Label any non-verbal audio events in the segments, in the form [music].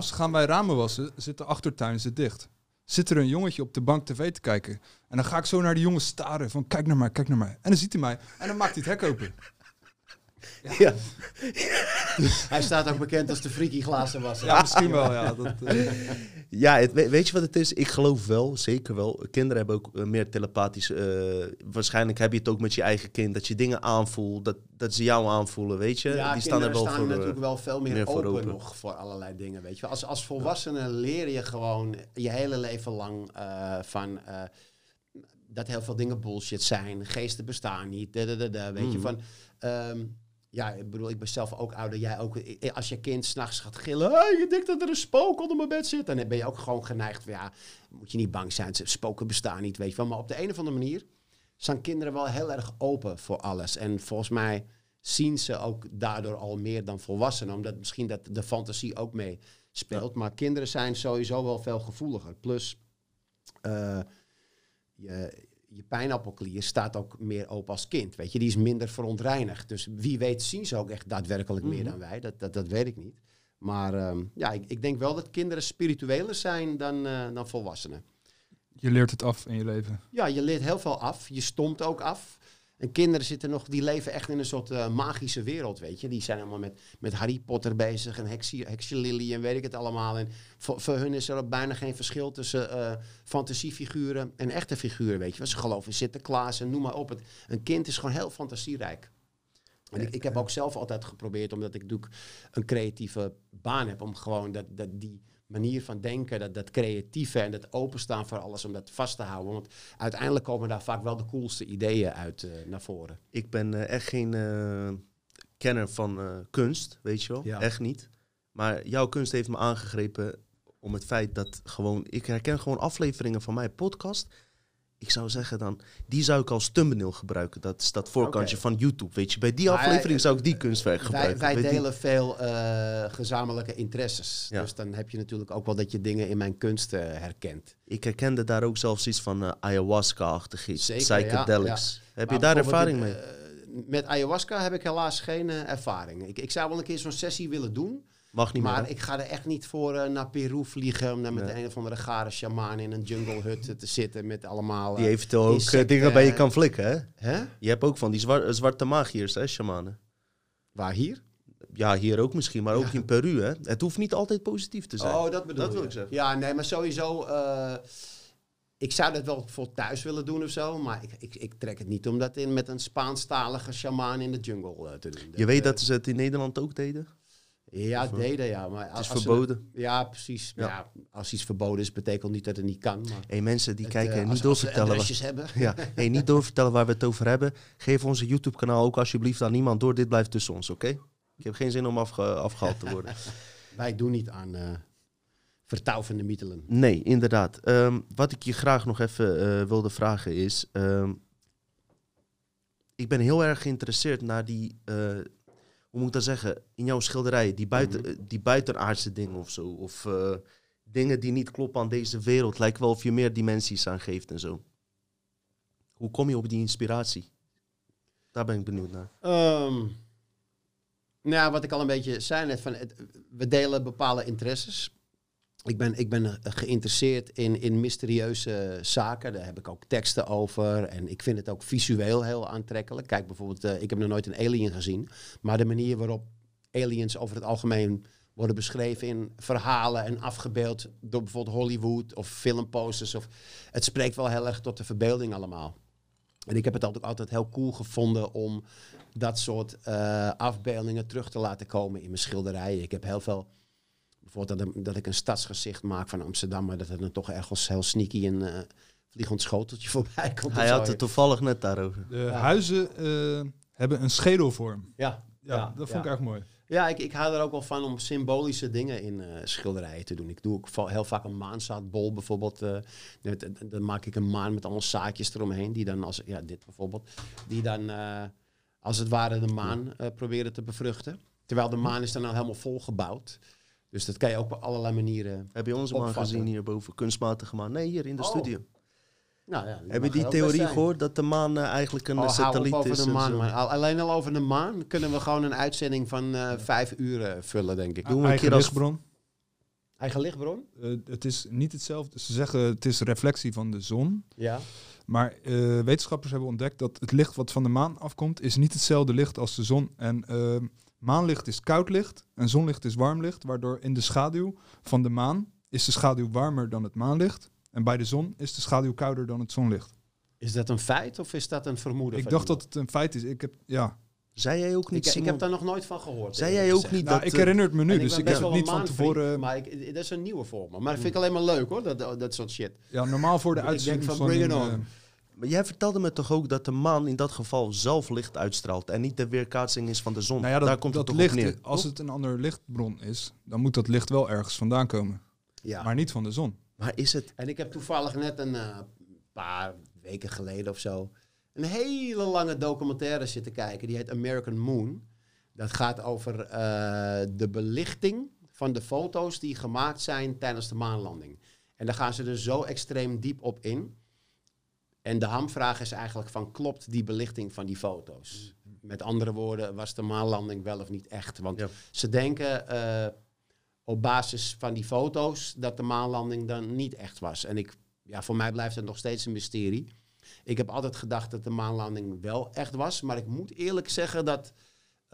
Gaan wij ramen wassen, zit de achtertuin zit dicht. Zit er een jongetje op de bank tv te kijken. En dan ga ik zo naar die jongen staren van kijk naar mij, kijk naar mij. En dan ziet hij mij en dan maakt hij het hek open. Ja. [laughs] Hij staat ook bekend als de freaky glazen was. Ja, misschien wel, ja. Dat, eh, [laughs] Ja, het, weet je wat het is? Ik geloof wel, zeker wel. Kinderen hebben ook eh, meer telepathisch. eh, waarschijnlijk heb je het ook met je eigen kind. Dat je dingen aanvoelt, dat, dat ze jou aanvoelen, weet je? Ja, Die staan er wel staan voor. natuurlijk wel veel meer, open, open. nog voor allerlei dingen. Weet je. Als, als volwassene leer je gewoon je hele leven lang eh, van eh, dat heel veel dingen bullshit zijn. Geesten bestaan niet. Da, da, da, da, weet je Mhm. van. ehm, ja, ik bedoel, ik ben zelf ook ouder. Jij ook. Als je kind s'nachts gaat gillen, hey, je denkt dat er een spook onder mijn bed zit. Dan ben je ook gewoon geneigd van, ja, moet je niet bang zijn. Spoken bestaan niet, weet je wel. Maar op de een of andere manier zijn kinderen wel heel erg open voor alles. En volgens mij zien ze ook daardoor al meer dan volwassenen. Omdat misschien dat de fantasie ook mee speelt. Maar kinderen zijn sowieso wel veel gevoeliger. Plus, eh, je, je pijnappelklier staat ook meer open als kind. Weet je, die is minder verontreinigd. Dus wie weet zien ze ook echt daadwerkelijk meer Mhm. dan wij. Dat, dat, dat weet ik niet. Maar ehm, ja, ik, ik denk wel dat kinderen spiritueler zijn dan, eh, dan volwassenen. je leert het af in je leven. Ja, je leert heel veel af. Je stomt ook af. En kinderen zitten nog, die leven echt in een soort eh, magische wereld, weet je. Die zijn allemaal met, met Harry Potter bezig en Heksie, Lily en weet ik het allemaal. En voor, voor hun is er bijna geen verschil tussen eh, fantasiefiguren en echte figuren, weet je. wel. Ze geloven in Sinterklaas en noem maar op. Het, een kind is gewoon heel fantasierijk. En ik, ik heb ook zelf altijd geprobeerd, omdat ik natuurlijk een creatieve baan heb, om gewoon dat, dat die manier van denken, dat, dat creatieve en dat openstaan voor alles, om dat vast te houden. Want uiteindelijk komen daar vaak wel de coolste ideeën uit eh, naar voren. Ik ben eh, echt geen eh, kenner van eh, kunst, weet je wel. Ja. Echt niet. Maar jouw kunst heeft me aangegrepen om het feit dat gewoon... Ik herken gewoon afleveringen van mijn podcast. Ik zou zeggen dan, die zou ik als thumbnail gebruiken. Dat is dat voorkantje van YouTube, weet je. Bij die Maar, aflevering eh, zou ik die kunstwerk Wij, gebruiken. wij Bij die- delen veel eh, gezamenlijke interesses. Ja. Dus dan heb je natuurlijk ook wel dat je dingen in mijn kunst eh, herkent. Ik herkende daar ook zelfs iets van eh, ayahuasca-achtig iets. Psychedelics. Heb je daar ervaring mee? eh, met ayahuasca heb ik helaas geen eh, ervaring. Ik, ik zou wel een keer zo'n sessie willen doen. Mag niet maar meer. ik ga er echt niet voor eh, naar Peru vliegen. Om daar met Nee. een of andere gare shamaan in een jungle hut te zitten. Met allemaal... Die eh, eventueel ook eh, insecten, dingen bij je eh, kan flikken, hè? hè? Je hebt ook van die zwar- zwarte magiërs, hè, shamanen. Waar hier? Ja, hier ook misschien, maar ook Ja. in Peru, hè? Het hoeft niet altijd positief te zijn. Oh, dat bedoel Dat wil ik zeggen. Ja, nee, maar sowieso... eh, ik zou dat wel voor thuis willen doen of zo. Maar ik, ik, ik trek het niet om dat in, met een Spaanstalige shamaan in de jungle eh, te doen. Je weet eh, dat ze het in Nederland ook deden? Ja, Of, eh, deden, ja. Maar Het is als ze- verboden. ja, precies. Ja. Ja. als iets verboden is, betekent niet dat het niet kan. Maar Hé, mensen die het, kijken eh, als- niet als doorvertellen. adresjes hebben. Ja, [laughs] hey, niet doorvertellen waar we het over hebben. Geef onze YouTube-kanaal ook alsjeblieft aan niemand door. Dit blijft tussen ons, oké? Ik heb geen zin om afge- afgehaald te worden. [laughs] Wij doen niet aan vertouwende middelen. Nee, inderdaad. Ehm, wat ik je graag nog even wilde vragen is... ehm, ik ben heel erg geïnteresseerd naar die... hoe moet ik dat zeggen? In jouw schilderijen, die, buiten, Mhm. eh, die buitenaardse dingen of zo. Of eh, dingen die niet kloppen aan deze wereld. Lijkt wel of je meer dimensies aan geeft en zo. Hoe kom je op die inspiratie? Daar ben ik benieuwd naar. Ehm, nou, wat ik al een beetje zei net, van het, we delen bepaalde interesses. Ik ben, ik ben eh, geïnteresseerd in, in mysterieuze zaken. Daar heb ik ook teksten over. En ik vind het ook visueel heel aantrekkelijk. Kijk bijvoorbeeld, eh, ik heb nog nooit een alien gezien. Maar de manier waarop aliens over het algemeen worden beschreven in verhalen en afgebeeld door bijvoorbeeld Hollywood of filmposters. Of, het spreekt wel heel erg tot de verbeelding allemaal. En ik heb het altijd, altijd heel cool gevonden om dat soort eh, afbeeldingen terug te laten komen in mijn schilderijen. Ik heb heel veel, bijvoorbeeld dat, dat ik een stadsgezicht maak van Amsterdam, maar dat er dan toch ergens heel sneaky een eh, vliegend schoteltje [laughs] voorbij komt. Hij had het toevallig net daarover. De huizen eh, hebben een schedelvorm. Ja, Ja, Ja, dat vond ja. ik echt mooi. ja ik, ik hou er ook wel van om symbolische dingen in eh, schilderijen te doen. Ik doe ook heel vaak een maanzaadbol bijvoorbeeld. eh, dan maak ik een maan met allemaal zaadjes eromheen. Die dan als, ja, dit bijvoorbeeld. Die dan eh, als het ware de maan eh, proberen te bevruchten. Terwijl de maan is dan al helemaal volgebouwd. Dus dat kan je ook op allerlei manieren. Heb je onze Opvatten. gezien hierboven? Kunstmatige maan? Nee, hier in de Oh, studio. Nou, ja, Heb je die theorie gehoord dat de maan eh, eigenlijk een Oh, eh, satelliet over is? de maan. Maar alleen al over de maan kunnen we gewoon een uitzending van eh, vijf uur vullen, denk ik. Doen we een Eigen keer als-. Eigen lichtbron? Het is niet hetzelfde. Ze zeggen het is reflectie van de zon. Ja. Maar eh, wetenschappers hebben ontdekt dat het licht wat van de maan afkomt, is niet hetzelfde licht als de zon. En eh, maanlicht is koud licht en zonlicht is warm licht, waardoor in de schaduw van de maan is de schaduw warmer dan het maanlicht. En bij de zon is de schaduw kouder dan het zonlicht. Is dat een feit of is dat een vermoeden? Ik dacht dat het een feit is. Ik heb, ja. Zei jij ook niet, Ik, ik heb daar nog nooit van gehoord. Zei jij ook gezegd. niet Nou, dat... ik eh, herinner het me nu, dus ik heb het niet van tevoren. Maar ik, dat is een nieuwe voor me. Maar dat vind ik alleen maar leuk hoor, dat, dat soort shit. Ja, normaal voor de Ik denk uitzending van van... bring it een, on. Maar jij vertelde me toch ook dat de maan in dat geval zelf licht uitstraalt en niet de weerkaatsing is van de zon. nou ja, dat, Daar komt dat het toch licht, op neer. als toch? het een ander lichtbron is, dan moet dat licht wel ergens vandaan komen. Ja. Maar niet van de zon. Maar is het... En ik heb toevallig net een eh, paar weken geleden of zo een hele lange documentaire zitten kijken. Die heet American Moon. Dat gaat over eh, de belichting van de foto's die gemaakt zijn tijdens de maanlanding. En daar gaan ze er zo extreem diep op in. En de hamvraag is eigenlijk van klopt die belichting van die foto's? Met andere woorden, was de maanlanding wel of niet echt? Want Ja. ze denken eh, op basis van die foto's dat de maanlanding dan niet echt was. En ik, ja, voor mij blijft het nog steeds een mysterie. Ik heb altijd gedacht dat de maanlanding wel echt was. Maar ik moet eerlijk zeggen dat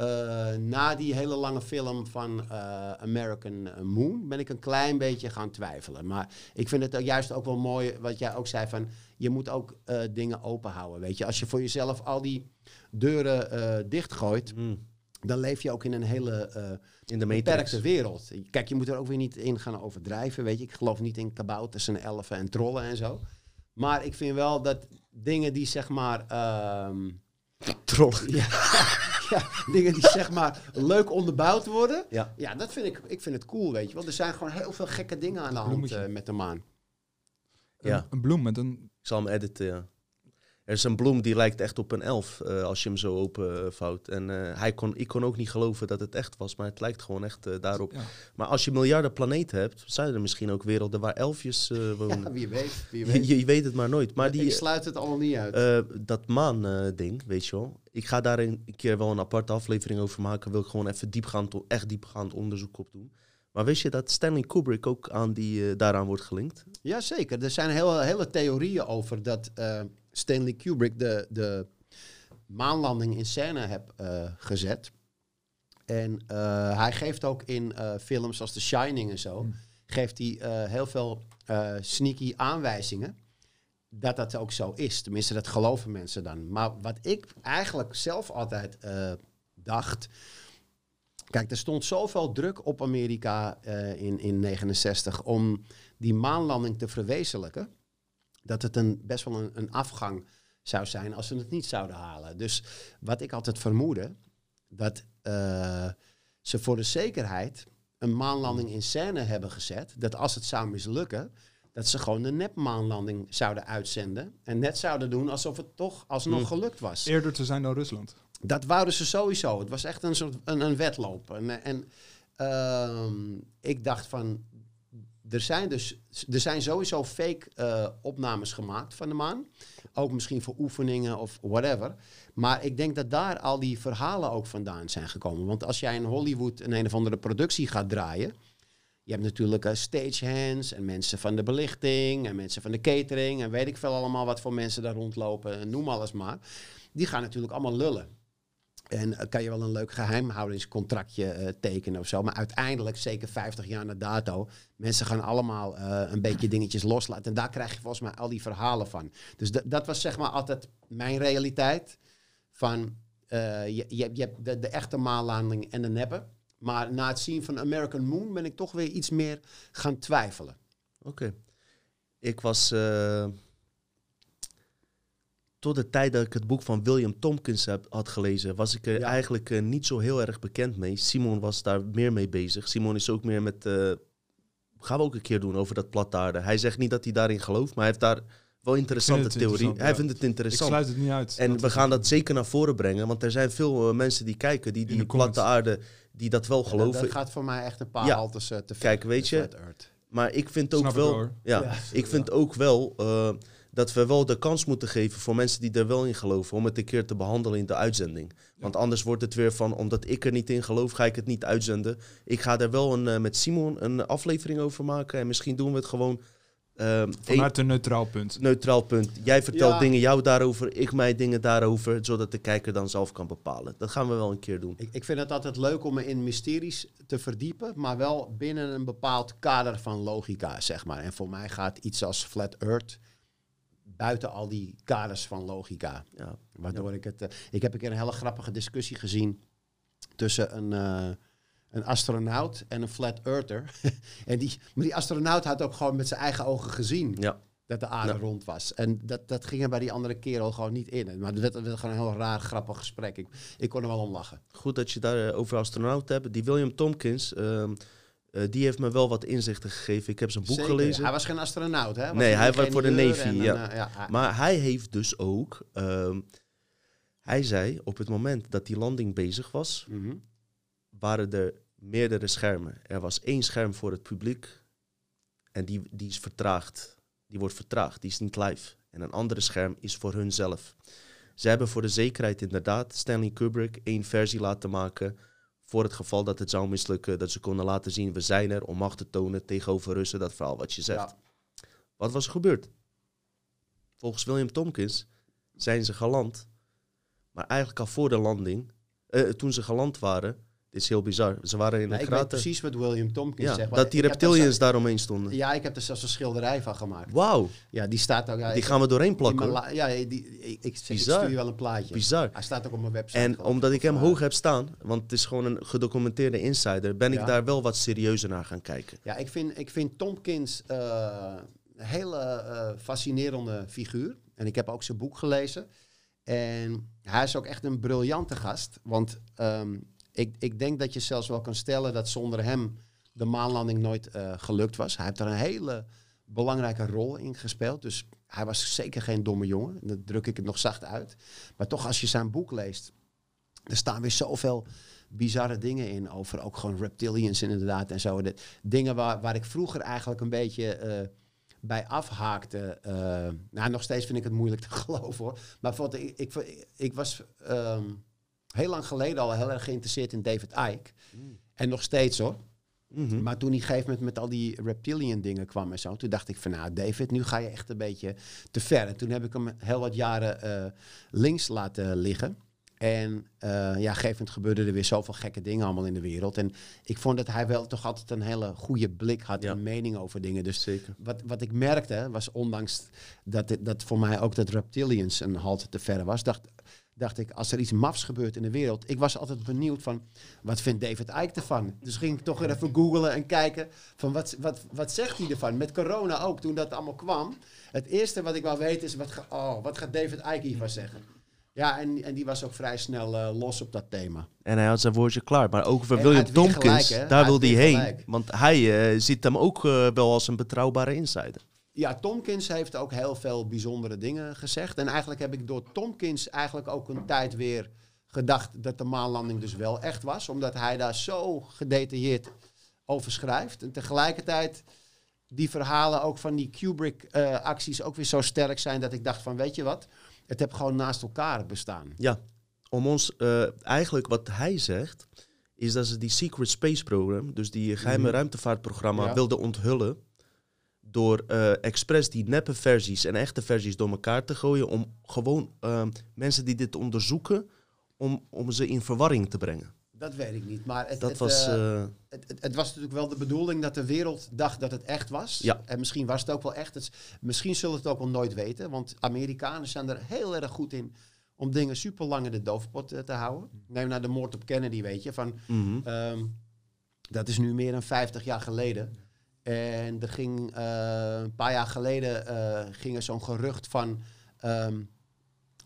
eh, na die hele lange film van eh, American Moon ben ik een klein beetje gaan twijfelen. Maar ik vind het juist ook wel mooi wat jij ook zei van je moet ook eh, dingen open houden. Weet je, als je voor jezelf al die deuren dichtgooit, Hmm, dan leef je ook in een hele in de beperkte wereld. Kijk, je moet er ook weer niet in gaan overdrijven. Weet je, ik geloof niet in kabouters en elfen en trollen en zo. Maar ik vind wel dat dingen die zeg maar. ehm, Troll. [laughs] ja, ja, dingen die zeg maar leuk onderbouwd worden. Ja. Ja, dat vind ik, ik vind het cool, weet je wel. Er zijn gewoon heel veel gekke dingen aan de hand eh, met de maan. Een, Ja. een bloem met een... Ik zal hem editen, ja. Er is een bloem die lijkt echt op een elf eh, als je hem zo openvouwt. En eh, hij kon, ik kon ook niet geloven dat het echt was, maar het lijkt gewoon echt eh, daarop. Ja. Maar als je miljarden planeten hebt, zijn er misschien ook werelden waar elfjes wonen. Ja, wie weet. Wie je, weet. je weet het maar nooit. Maar ik die, sluit het allemaal niet uit. dat maan-ding, weet je wel. Ik ga daar een, keer wel een aparte aflevering over maken. Wil ik gewoon even diepgaand, echt diepgaand onderzoek op doen. Maar wist je dat Stanley Kubrick ook aan die, daaraan wordt gelinkt? Jazeker, er zijn heel, hele theorieën over dat Stanley Kubrick de, de maanlanding in scène heb eh, gezet. En eh, hij geeft ook in eh, films als The Shining en zo, Hmm. geeft hij heel veel sneaky aanwijzingen dat dat ook zo is. Tenminste, dat geloven mensen dan. Maar wat ik eigenlijk zelf altijd dacht... Kijk, er stond zoveel druk op Amerika in, in 69 om die maanlanding te verwezenlijken, dat het een, best wel een, een afgang zou zijn als ze het niet zouden halen. Dus wat ik altijd vermoedde, dat eh, ze voor de zekerheid een maanlanding in scène hebben gezet, dat als het zou mislukken, dat ze gewoon de nepmaanlanding zouden uitzenden en net zouden doen alsof het toch alsnog Hmm. gelukt was. Eerder te zijn dan Rusland. Dat wouden ze sowieso. Het was echt een soort een, een wedloop. En, en ehm, ik dacht van, er zijn dus er zijn sowieso fake eh, opnames gemaakt van de maan. Ook misschien voor oefeningen of whatever. Maar ik denk dat daar al die verhalen ook vandaan zijn gekomen. Want als jij in Hollywood een een of andere productie gaat draaien. Je hebt natuurlijk eh, stagehands en mensen van de belichting en mensen van de catering en weet ik veel allemaal wat voor mensen daar rondlopen. en Noem alles maar. Die gaan natuurlijk allemaal lullen. En eh, kan je wel een leuk geheimhoudingscontractje eh, tekenen of zo. Maar uiteindelijk, zeker 50 jaar na dato, mensen gaan allemaal eh, een beetje dingetjes loslaten. En daar krijg je volgens mij al die verhalen van. Dus dat- was zeg maar altijd mijn realiteit. Van je, je, je hebt de, echte maanlanding en de neppe. Maar na het zien van American Moon ben ik toch weer iets meer gaan twijfelen. Oké. Ik was. Tot de tijd dat ik het boek van William Tompkins heb, had gelezen, was ik er Ja. eigenlijk eh, niet zo heel erg bekend mee. Simon was daar meer mee bezig. Simon is ook meer met. eh, gaan we ook een keer doen over dat platte aarde. Hij zegt niet dat hij daarin gelooft, maar hij heeft daar wel interessante theorie. interessant, hij ja. vindt het Ik interessant. sluit het niet uit. En we gaan dat zeker naar voren brengen, want er zijn veel eh, mensen die kijken, die die de platte aarde, die dat wel Ja, dat, geloven. dat gaat voor mij echt een paar Ja. haltes te ver. Kijk, weet je. Maar ik vind ook Snap ik wel. Ja. ik vind ook wel. Dat we wel de kans moeten geven voor mensen die er wel in geloven om het een keer te behandelen in de uitzending. Want anders wordt het weer van, omdat ik er niet in geloof, ga ik het niet uitzenden. Ik ga er wel een, eh, met Simon een aflevering over maken en misschien doen we het gewoon ehm, Vanuit een neutraal punt. neutraal punt. Jij vertelt Ja. dingen jou daarover, ik mij dingen daarover, zodat de kijker dan zelf kan bepalen. Dat gaan we wel een keer doen. Ik, ik vind het altijd leuk om me in mysteries te verdiepen, maar wel binnen een bepaald kader van logica, zeg maar. En voor mij gaat iets als Flat Earth buiten al die kaders van logica. Ja. Waardoor ik het... eh, ik heb een keer een hele grappige discussie gezien tussen een, eh, een astronaut en een flat earther. [laughs] en die, maar die astronaut had ook gewoon met zijn eigen ogen gezien Ja. dat de aarde Ja. rond was. En dat, dat ging er bij die andere kerel gewoon niet in. Maar dat werd, dat werd gewoon een heel raar, grappig gesprek. Ik, ik kon er wel om lachen. Goed dat je daar eh, over astronaut hebt. Die William Tompkins, ehm, eh, die heeft me wel wat inzichten gegeven. Ik heb zijn boek Zeker. gelezen. Hij was geen astronaut, hè? Was Nee, hij was voor de Navy, en eh, ja Maar hij heeft dus ook. ehm, hij zei op het moment dat die landing bezig was, Mhm. waren er meerdere schermen. Er was één scherm voor het publiek en die, die is vertraagd. Die wordt vertraagd, die is niet live. En een andere scherm is voor hunzelf. Ze hebben voor de zekerheid inderdaad Stanley Kubrick één versie laten maken. Voor het geval dat het zou mislukken, dat ze konden laten zien: we zijn er om macht te tonen tegenover Russen. Dat verhaal wat je zegt. Ja. Wat was er gebeurd? Volgens William Tompkins zijn ze geland. Maar eigenlijk al voor de landing, eh, toen ze geland waren, dit is heel bizar. Ze waren in Nou, een ik weet precies wat William Tompkins Ja, zegt. dat die reptilians daaromheen stonden. Ja, ik heb er zelfs een schilderij van gemaakt. Wauw, Ja, die staat ook... Ja, die gaan we doorheen plakken. la- Ja, die, ik, ik, zeg, ik Bizar. stuur je wel een plaatje. Bizar. Hij staat ook op mijn website. En geloof omdat ik hem eh, hoog heb staan, want het is gewoon een gedocumenteerde insider, ben Ja. ik daar wel wat serieuzer naar gaan kijken. Ja, ik vind, ik vind Tompkins eh, een hele eh, fascinerende figuur. En ik heb ook zijn boek gelezen. En hij is ook echt een briljante gast. Want ehm, ik, ik denk dat je zelfs wel kan stellen dat zonder hem de maanlanding nooit eh, gelukt was. Hij heeft er een hele belangrijke rol in gespeeld. Dus hij was zeker geen domme jongen. Dat druk ik het nog zacht uit. Maar toch, als je zijn boek leest, er staan weer zoveel bizarre dingen in over ook gewoon reptilians inderdaad en zo. De dingen waar, waar ik vroeger eigenlijk een beetje eh, bij afhaakte. eh, nou, nog steeds vind ik het moeilijk te [laughs] geloven hoor. Maar ik, ik, ik was ehm, heel lang geleden al heel erg geïnteresseerd in David Icke. En nog steeds hoor. Mhm. Maar toen die gegeven moment met al die reptilian dingen kwam en zo, toen dacht ik van nou David, nu ga je echt een beetje te ver. En toen heb ik hem heel wat jaren eh, links laten liggen. En eh, ja, op een gegeven moment gebeurden er weer zoveel gekke dingen allemaal in de wereld. En ik vond dat hij wel toch altijd een hele goede blik had Ja. en mening over dingen. Dus Zeker. wat, wat ik merkte, was ondanks dat, dat voor mij ook dat reptilians een halte te ver was, dacht, dacht ik, als er iets mafs gebeurt in de wereld, ik was altijd benieuwd van, wat vindt David Icke ervan? Dus ging ik toch weer even googlen en kijken van, wat, wat, wat zegt hij ervan? Met corona ook, toen dat allemaal kwam. Het eerste wat ik wou weten is, wat, ga- oh, wat gaat David Icke hiervan zeggen? Ja, en, en die was ook vrij snel eh, los op dat thema. En hij had zijn woordje klaar. Maar ook voor William Tompkins, gelijk, daar wil hij heen. Want hij eh, ziet hem ook eh, wel als een betrouwbare insider. Ja, Tomkins heeft ook heel veel bijzondere dingen gezegd. En eigenlijk heb ik door Tomkins eigenlijk ook een tijd weer gedacht dat de maanlanding dus wel echt was. Omdat hij daar zo gedetailleerd over schrijft. En tegelijkertijd die verhalen ook van die Kubrick-acties ook weer zo sterk zijn dat ik dacht van weet je wat, het heb gewoon naast elkaar bestaan. Ja, om ons eh, eigenlijk wat hij zegt, is dat ze die Secret Space Program, dus die geheime Mhm. ruimtevaartprogramma, Ja. wilden onthullen. Door eh expres die neppe versies en echte versies door elkaar te gooien. Om gewoon ehm, mensen die dit onderzoeken, om, om ze in verwarring te brengen. Dat weet ik niet, maar het, Dat het, was. eh, eh, het, het, het was natuurlijk wel de bedoeling dat de wereld dacht dat het echt was. Ja. En misschien was het ook wel echt. Het, is- misschien zullen we het ook wel nooit weten. Want Amerikanen zijn er heel erg goed in om dingen super lang in de doofpot te houden. Neem naar de moord op Kennedy, weet je. Van, mhm. ehm, dat is nu meer dan 50 jaar geleden. En er ging eh, een paar jaar geleden eh, ging er zo'n gerucht van ehm,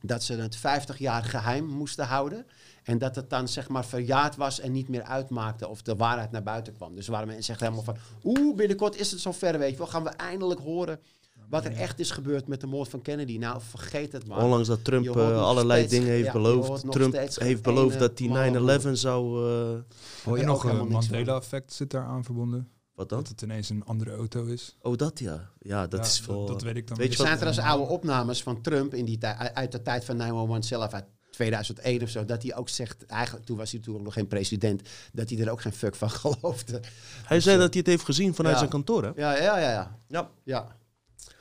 dat ze het 50 jaar geheim moesten houden. En dat het dan zeg maar verjaard was en niet meer uitmaakte of de waarheid naar buiten kwam. Dus waren mensen echt helemaal van, oeh, binnenkort is het zover, weet je wel. Gaan we eindelijk horen wat er echt is gebeurd met de moord van Kennedy. Nou, vergeet het maar. Ondanks dat Trump eh, allerlei steeds- dingen heeft ja, beloofd. Trump heeft beloofd dat die man 9-11 zou. eh, Hoor je nog een. Mandela-effect zit daar aan verbonden? Wat dan? Dat het ineens een andere auto is. Oh, dat ja. Ja, dat Ja, is wel... Dat, weet ik dan Weet Er je wat- zijn trouwens oude opnames van Trump in die tijd, uit de tijd van 911 zelf, uit 2001 of zo, dat hij ook zegt, eigenlijk toen was hij toen ook nog geen president, dat hij er ook geen fuck van [laughs] geloofde. Hij zei dat hij het heeft gezien vanuit Ja. zijn kantoor, hè? Ja, ja, ja. Ja. Ja. ja.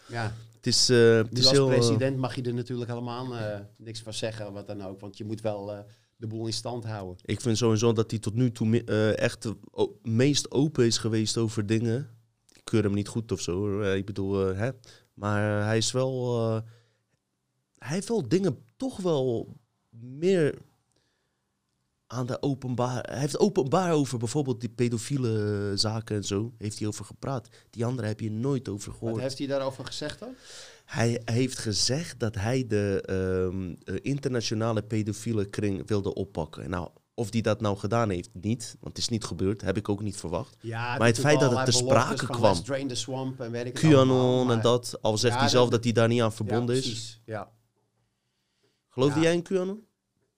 ja. Het is, eh, het Dus is als heel... eh, president mag je er natuurlijk helemaal eh, niks van zeggen, wat dan ook. Want je moet wel eh, de boel in stand houden. Ik vind sowieso dat hij tot nu toe eh, echt meest open is geweest over dingen. Ik keur hem niet goed of zo. hoor. Eh, Ik bedoel, eh, hè. Maar hij is wel... hij heeft wel dingen toch wel meer aan de openbaar... Hij heeft openbaar over bijvoorbeeld die pedofiele zaken en zo. Heeft hij over gepraat. Die andere heb je nooit over Wat gehoord. heeft hij daarover gezegd dan? Hij heeft gezegd dat hij de ehm, eh, internationale pedofiele kring wilde oppakken. Nou, of hij dat nou gedaan heeft, niet. Want het is niet gebeurd. Heb ik ook niet verwacht. Ja, Maar het feit dat het te sprake kwam. Drain the swamp en weet ik QAnon en dat. Al zegt Ja, hij zelf dat- dat hij daar niet aan Ja, verbonden is. precies. Ja. Geloofde jij in QAnon?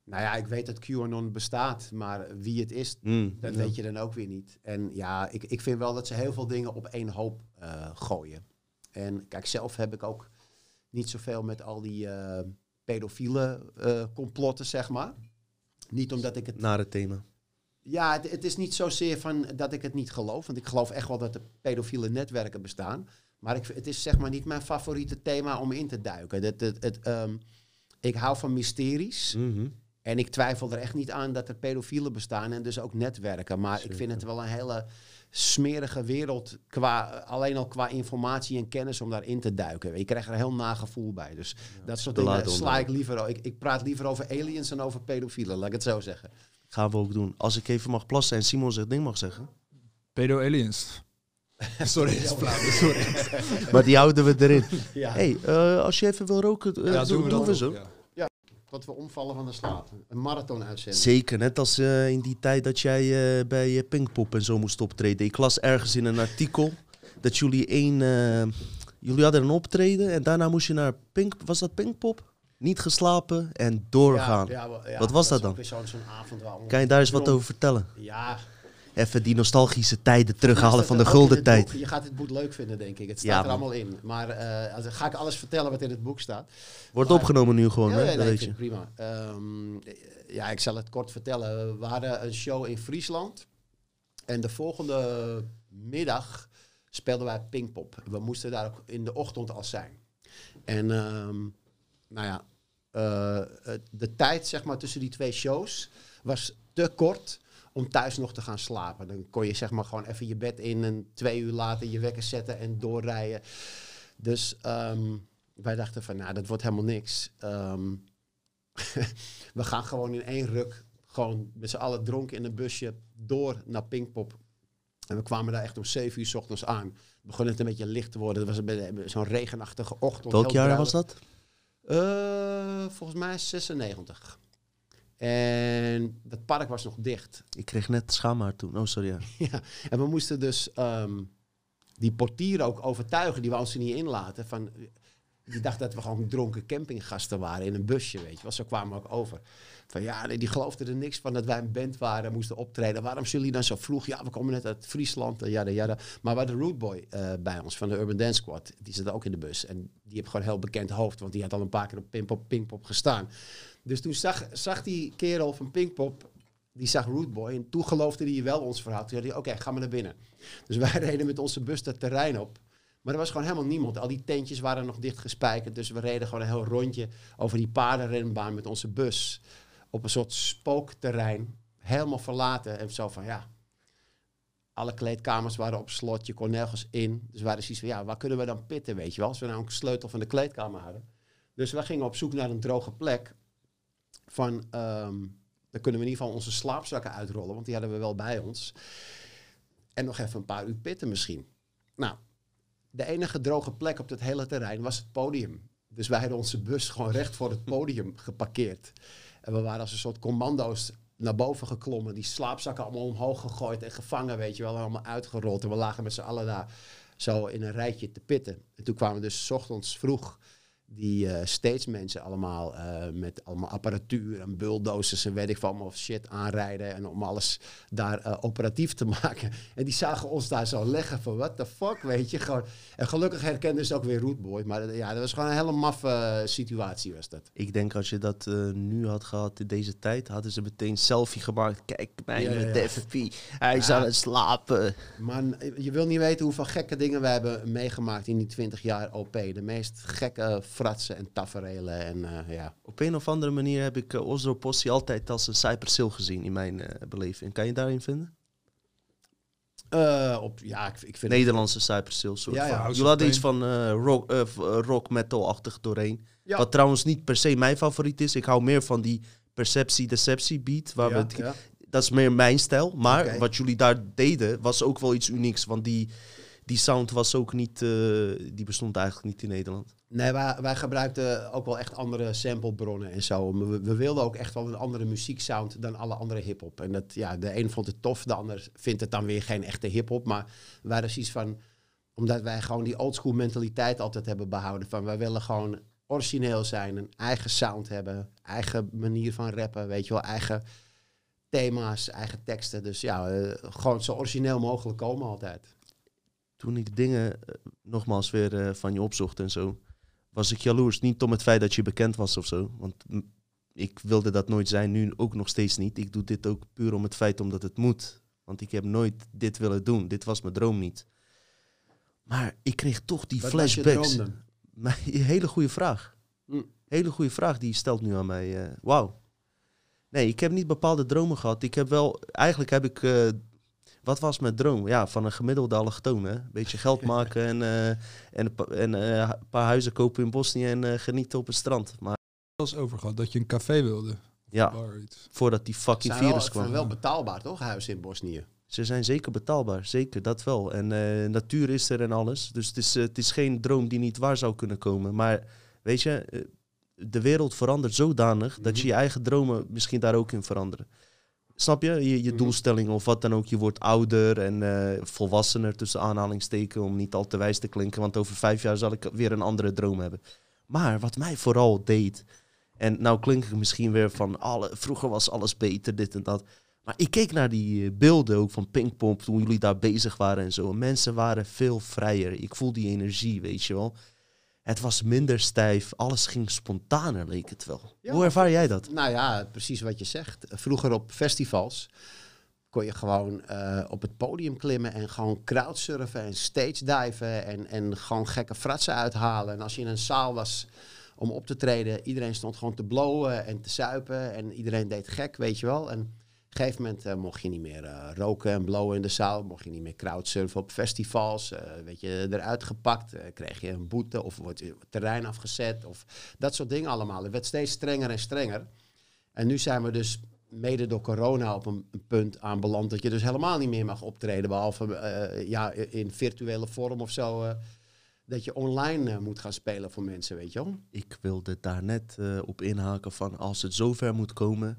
Nou ja, ik weet dat QAnon bestaat, maar wie het is, Hmm, dat weet je dan ook weer niet. En ja, ik, ik vind wel dat ze heel veel dingen op één hoop eh, gooien. En kijk, zelf heb ik ook niet zoveel met al die eh, pedofiele eh, complotten, zeg maar. Niet omdat ik het Naar het thema. Ja, het, het is niet zozeer van dat ik het niet geloof. Want ik geloof echt wel dat er pedofiele netwerken bestaan. Maar ik, het is zeg maar niet mijn favoriete thema om in te duiken. Het, het, het, ehm, ik hou van mysteries. Mhm. En ik twijfel er echt niet aan dat er pedofielen bestaan en dus ook netwerken. Maar ik vind het wel een hele smerige wereld, qua, alleen al qua informatie en kennis om daarin te duiken. Je krijgt er een heel nagevoel bij. Dus dat soort dingen sla ik liever. Ik, ik praat liever over aliens dan over pedofielen, laat ik het zo zeggen. Gaan we ook doen. Als ik even mag plassen en Simon zijn ding mag zeggen. Pedo-aliens. [laughs] Sorry, is flauw, sorry. maar die houden we erin. Ja. hey, eh, als je even wil roken, eh, Ja, doen, doen we dat zo. Tot we omvallen van de slaap. Een marathon uitzenden. Zeker, net als eh, in die tijd dat jij eh, bij uh, Pinkpop en zo moest optreden. Ik las ergens in een artikel dat jullie één... eh, jullie hadden een optreden en daarna moest je naar Pink... Was dat Pinkpop? Niet geslapen en doorgaan. Ja, ja, wel- ja, Wat was dat dan? Zo'n zo'n avond waar Kan je daar eens wat over vertellen? Ja. Even die nostalgische tijden terughalen van de gulden tijd. boek. Je gaat het boek leuk vinden, denk ik. Het staat Ja, er allemaal in. Maar eh, als, ga ik alles vertellen wat in het boek staat? Wordt Maar- opgenomen nu gewoon, ja, hè? ja, Dat nee, ik weet je. prima. Ehm, ja, ik zal het kort vertellen. We hadden een show in Friesland. En de volgende middag speelden wij Pinkpop. We moesten daar ook in de ochtend al zijn. En ehm, nou ja, eh, de tijd zeg maar, tussen die twee shows was te kort om thuis nog te gaan slapen. Dan kon je zeg maar gewoon even je bed in en twee uur later je wekker zetten en doorrijden. Dus ehm, wij dachten van, nou, dat wordt helemaal niks. Ehm, [laughs] we gaan gewoon in één ruk, gewoon met z'n allen dronken in een busje, door naar Pinkpop. En we kwamen daar echt om zeven uur s ochtends aan. Begon het een beetje licht te worden. Het was zo'n regenachtige ochtend. Welk jaar was dat? Eh, volgens mij 96. En dat park was nog dicht. Ik kreeg net schaamhaar toen. Oh, sorry. Ja. [laughs] ja. En we moesten dus ehm, die portier ook overtuigen. Die wou ons er niet inlaten. Van, die dacht dat we gewoon dronken campinggasten waren in een busje, weet je wel. Zo kwamen we ook over. Van ja, nee, die geloofden er niks van dat wij een band waren en moesten optreden. Waarom zullen jullie dan zo vroeg? Ja, we komen net uit Friesland, en jada, jada. Maar we hadden Rootboy eh bij ons van de Urban Dance Squad. Die zat ook in de bus. En die heeft gewoon een heel bekend hoofd, want die had al een paar keer op Pinkpop, Pinkpop gestaan. Dus toen zag, zag die kerel van Pinkpop, die zag Rootboy. En toen geloofde hij wel ons verhaal. Toen zei hij, oké, ga maar naar binnen. Dus wij [laughs] reden met onze bus dat terrein op. Maar er was gewoon helemaal niemand. Al die tentjes waren nog dicht gespijkerd. Dus we reden gewoon een heel rondje over die paardenrenbaan met onze bus. Op een soort spookterrein. Helemaal verlaten. En zo van, ja... Alle kleedkamers waren op slot. Je kon nergens in. Dus we waren zoiets van, ja, waar kunnen we dan pitten, weet je wel? Als we nou een sleutel van de kleedkamer hadden. Dus we gingen op zoek naar een droge plek. Van, ehm, dan kunnen we in ieder geval onze slaapzakken uitrollen. Want die hadden we wel bij ons. En nog even een paar uur pitten misschien. Nou, de enige droge plek op het hele terrein was het podium. Dus wij hadden onze bus gewoon recht voor het podium [laughs] geparkeerd. En we waren als een soort commando's naar boven geklommen. Die slaapzakken allemaal omhoog gegooid en gevangen, weet je wel. Allemaal uitgerold. En we lagen met z'n allen daar zo in een rijtje te pitten. En toen kwamen we dus 's ochtends vroeg die eh steeds mensen allemaal eh, met allemaal apparatuur en bulldozers en weet ik van allemaal shit aanrijden en om alles daar eh, operatief te [laughs] maken. En die zagen ons daar zo leggen van what the fuck, weet je. Gewoon. En gelukkig herkenden ze ook weer Rootboy. Maar ja, dat was gewoon een hele maffe situatie was dat. Ik denk als je dat nu had gehad in deze tijd, hadden ze meteen selfie gemaakt. Kijk, mij Ja, met ja. Hij is aan het slapen. Man, je wil niet weten hoeveel gekke dingen we hebben meegemaakt in die 20 jaar OP. De meest gekke fratsen en taferelen en eh, ja. Op een of andere manier heb ik uh, Oslo altijd als een Cypress Hill gezien in mijn eh, beleving. Kan je daarin vinden? Op, ja, ik, ik vind Nederlandse Cypress Hill soort Ja, Jullie hadden iets van rock, rock metal-achtig doorheen. Ja. Wat trouwens niet per se mijn favoriet is. Ik hou meer van die perceptie-deceptie beat. Waar we het dat is meer mijn stijl. Maar wat jullie daar deden, was ook wel iets unieks. Want die, die sound was ook niet, eh, die bestond eigenlijk niet in Nederland. Nee, wij, wij gebruikten ook wel echt andere samplebronnen en zo. We, we wilden ook echt wel een andere muzieksound dan alle andere hip-hop. En dat, ja, de een vond het tof, de ander vindt het dan weer geen echte hip-hop. Maar wij waren zoiets van, omdat wij gewoon die oldschool mentaliteit altijd hebben behouden. Van wij willen gewoon origineel zijn, een eigen sound hebben, eigen manier van rappen, weet je wel, eigen thema's, eigen teksten. Dus ja, eh, gewoon zo origineel mogelijk komen altijd. Toen ik dingen eh, nogmaals weer eh, van je opzocht en zo, was ik jaloers. Niet om het feit dat je bekend was of zo. Want ik wilde dat nooit zijn, nu ook nog steeds niet. Ik doe dit ook puur om het feit omdat het moet. Want ik heb nooit dit willen doen. Dit was mijn droom niet. Maar ik kreeg toch die Wat flashbacks. [laughs] Maar een hele goede vraag. Hm. Hele goede vraag die je stelt nu aan mij. eh, Wauw. Nee, ik heb niet bepaalde dromen gehad. Ik heb wel, eigenlijk heb ik, wat was mijn droom? Ja, van een gemiddelde allochtoon, hè. Een beetje geld [laughs] maken en, eh, en, en eh, een paar huizen kopen in Bosnië en eh, genieten op het strand. Maar zelfs over gehad dat je een café wilde. ja, voordat die fucking Zijn wel, virus kwam. wel betaalbaar, toch? Huizen in Bosnië. Ze zijn zeker betaalbaar, zeker, dat wel. En eh, natuur is er en alles. Dus het is, het is geen droom die niet waar zou kunnen komen. Maar weet je, de wereld verandert zodanig dat je Mhm. je eigen dromen misschien daar ook in veranderen. Snap je? Je, je Mhm. doelstelling of wat dan ook. Je wordt ouder en eh, volwassener tussen aanhalingsteken om niet al te wijs te klinken. Want over vijf jaar zal ik weer een andere droom hebben. Maar wat mij vooral deed. En nou klink ik misschien weer van alle, vroeger was alles beter, dit en dat. Maar ik keek naar die eh, beelden ook van Pinkpop toen jullie daar bezig waren en zo. En mensen waren veel vrijer. Ik voel die energie, weet je wel. Het was minder stijf. Alles ging spontaner, leek het wel. Ja, Hoe ervaar jij dat? Nou ja, precies wat je zegt. Vroeger op festivals kon je gewoon eh, op het podium klimmen en gewoon crowdsurfen en stage diven en, en gewoon gekke fratsen uithalen. En als je in een zaal was om op te treden, iedereen stond gewoon te blowen en te zuipen en iedereen deed gek, weet je wel. En een gegeven moment eh, mocht je niet meer eh, roken en blowen in de zaal, mocht je niet meer crowdsurfen op festivals, eh weet je, eruit gepakt, kreeg je een boete of wordt je terrein afgezet of dat soort dingen allemaal. Het werd steeds strenger en strenger. En nu zijn we dus mede door corona op een, een punt aanbeland dat je dus helemaal niet meer mag optreden, behalve eh, ja, in virtuele vorm of zo. dat je online moet gaan spelen voor mensen, weet je wel. Ik wilde daar net op inhaken van als het zover moet komen,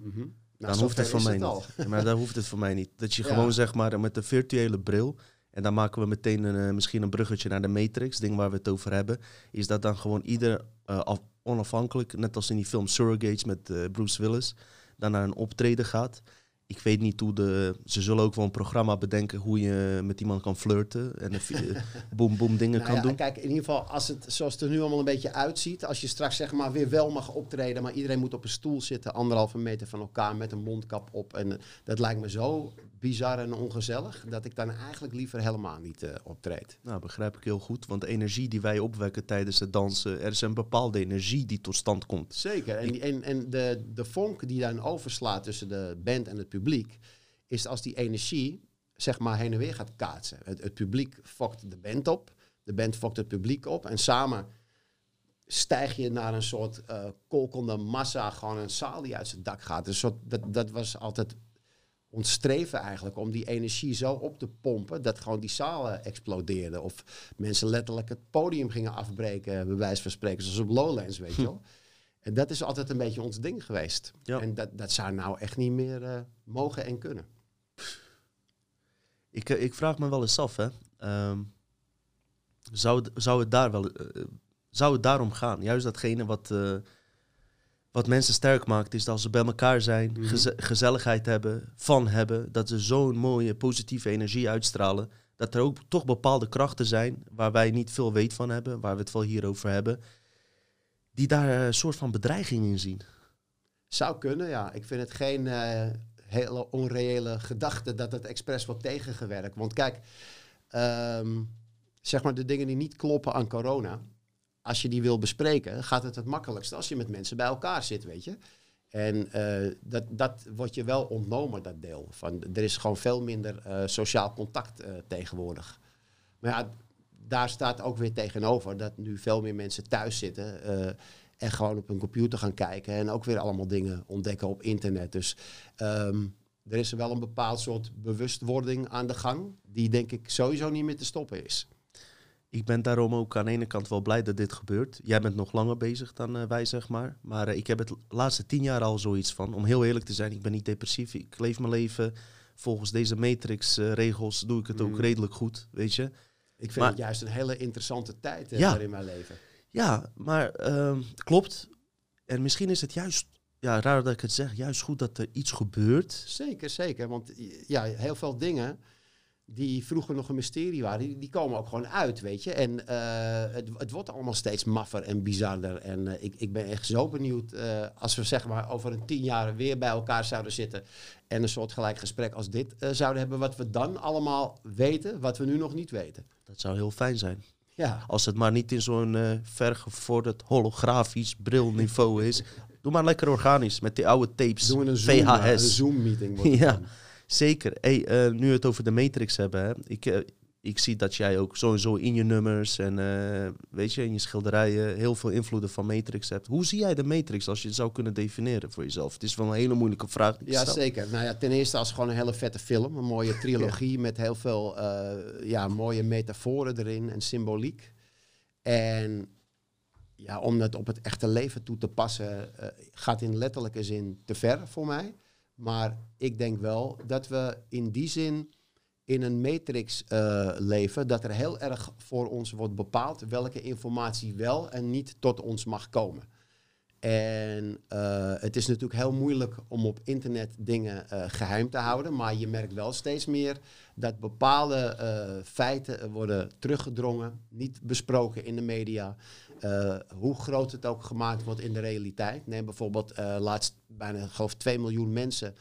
Nou, dan hoeft het voor mij niet. Ja, maar dan hoeft het voor mij niet. Dat je Ja. gewoon zeg maar met een virtuele bril. En dan maken we meteen een, eh, misschien een bruggetje naar de Matrix, ding waar we het over hebben. Is dat dan gewoon ieder eh, af- onafhankelijk, net als in die film Surrogates met eh, Bruce Willis, dan naar een optreden gaat. Ik weet niet hoe de. Ze zullen ook wel een programma bedenken hoe je met iemand kan flirten. En [laughs] boom boom dingen Nou kan ja, doen. Kijk, in ieder geval, als het zoals het er nu allemaal een beetje uitziet, als je straks zeg maar weer wel mag optreden, maar iedereen moet op een stoel zitten, anderhalve meter van elkaar met een mondkap op. En eh, dat lijkt me zo bizar en ongezellig, dat ik dan eigenlijk liever helemaal niet eh, optreed. Nou, begrijp ik heel goed. Want de energie die wij opwekken tijdens het dansen, er is een bepaalde energie die tot stand komt. Zeker. En, en, en de, de vonk die dan overslaat tussen de band en het publiek, is als die energie zeg maar heen en weer gaat kaatsen. Het, het publiek fokt de band op, de band fokt het publiek op en samen stijg je naar een soort eh kolkende massa, gewoon een zaal die uit zijn dak gaat. Een soort, dat, dat was altijd ons streven eigenlijk, om die energie zo op te pompen, dat gewoon die zalen explodeerden. Of mensen letterlijk het podium gingen afbreken, bij wijze van spreken, zoals op Lowlands, weet je wel. En dat is altijd een beetje ons ding geweest. Ja. En dat, dat zou nou echt niet meer eh, mogen en kunnen. Ik, eh, ik vraag me wel eens af, hè. Ehm, zou, het, zou het daar wel... eh, zou het daarom gaan. Juist datgene wat, wat mensen sterk maakt, is dat ze bij elkaar zijn, Mhm. geze- gezelligheid hebben, van hebben, dat ze zo'n mooie positieve energie uitstralen. Dat er ook toch bepaalde krachten zijn waar wij niet veel weet van hebben, waar we het wel hier over hebben, die daar eh, een soort van bedreiging in zien. Zou kunnen, ja. Ik vind het geen eh, hele onreële gedachte dat het expres wordt tegengewerkt. Want kijk, ehm, zeg maar de dingen die niet kloppen aan corona. Als je die wil bespreken, gaat het het makkelijkste als je met mensen bij elkaar zit, weet je. En eh, dat, dat wordt je wel ontnomen, dat deel. Van, er is gewoon veel minder eh, sociaal contact eh, tegenwoordig. Maar ja, daar staat ook weer tegenover dat nu veel meer mensen thuis zitten. en gewoon op hun computer gaan kijken. En ook weer allemaal dingen ontdekken op internet. Dus ehm, er is wel een bepaald soort bewustwording aan de gang. Die denk ik sowieso niet meer te stoppen is. Ik ben daarom ook aan de ene kant wel blij dat dit gebeurt. Jij bent nog langer bezig dan eh, wij, zeg maar. Maar eh, ik heb het laatste tien jaar al zoiets van. Om heel eerlijk te zijn, ik ben niet depressief. Ik leef mijn leven volgens deze matrix-regels. doe ik het ook Mhm. redelijk goed, weet je. Ik vind Maar- het juist een hele interessante tijd eh, Ja. in mijn leven. Ja, maar ehm, klopt. En misschien is het juist, ja, raar dat ik het zeg, juist goed dat er iets gebeurt. Zeker, zeker. Want ja, heel veel dingen die vroeger nog een mysterie waren, die, komen ook gewoon uit, weet je. En eh, het, het wordt allemaal steeds maffer en bizarder. En eh, ik, ik ben echt zo benieuwd eh, als we zeg maar over een tien jaar weer bij elkaar zouden zitten en een soort gelijk gesprek als dit zouden hebben, wat we dan allemaal weten, wat we nu nog niet weten. Dat zou heel fijn zijn. Ja, Als het maar niet in zo'n vergevorderd holografisch brilniveau is. Doe maar lekker organisch met die oude tapes. doen we een Zoom, VHS. wordt [laughs] het Ja. dan. Zeker. Hey, eh, nu we het over de Matrix hebben. Hè. Ik, eh, ik zie dat jij ook sowieso in je nummers en eh, weet je, in je schilderijen heel veel invloeden van Matrix hebt. Hoe zie jij de Matrix als je het zou kunnen definiëren voor jezelf? Het is wel een hele moeilijke vraag. Die Ja, stel. zeker. Nou ja, ten eerste als gewoon een hele vette film. Een mooie [laughs] trilogie met heel veel ja, mooie metaforen erin en symboliek. En ja, om dat op het echte leven toe te passen, gaat in letterlijke zin te ver voor mij. Maar ik denk wel dat we in die zin in een matrix eh, leven, dat er heel erg voor ons wordt bepaald welke informatie wel en niet tot ons mag komen. En eh, het is natuurlijk heel moeilijk om op internet dingen eh, geheim te houden, maar je merkt wel steeds meer dat bepaalde eh, feiten worden teruggedrongen, niet besproken in de media. Hoe groot het ook gemaakt wordt in de realiteit. Neem bijvoorbeeld laatst bijna geloof 2 miljoen mensen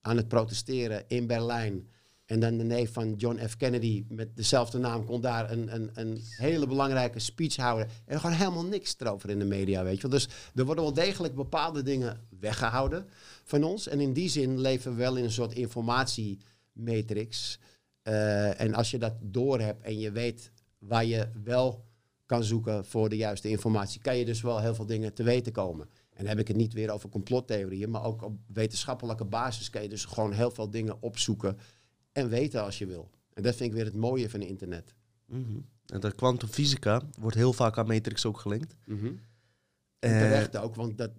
aan het protesteren in Berlijn. En dan de neef van John F. Kennedy met dezelfde naam kon daar een, een, een hele belangrijke speech houden. En gewoon helemaal niks erover in de media, weet je wel. Dus er worden wel degelijk bepaalde dingen weggehouden van ons. En in die zin leven we wel in een soort informatiematrix. Eh, en als je dat doorhebt en je weet waar je wel kan zoeken voor de juiste informatie, kan je dus wel heel veel dingen te weten komen. En dan heb ik het niet weer over complottheorieën, maar ook op wetenschappelijke basis kan je dus gewoon heel veel dingen opzoeken en weten als je wil. En dat vind ik weer het mooie van internet. Mhm. En de kwantumfysica wordt heel vaak aan Matrix ook gelinkt. En Eh, terecht ook, want dat,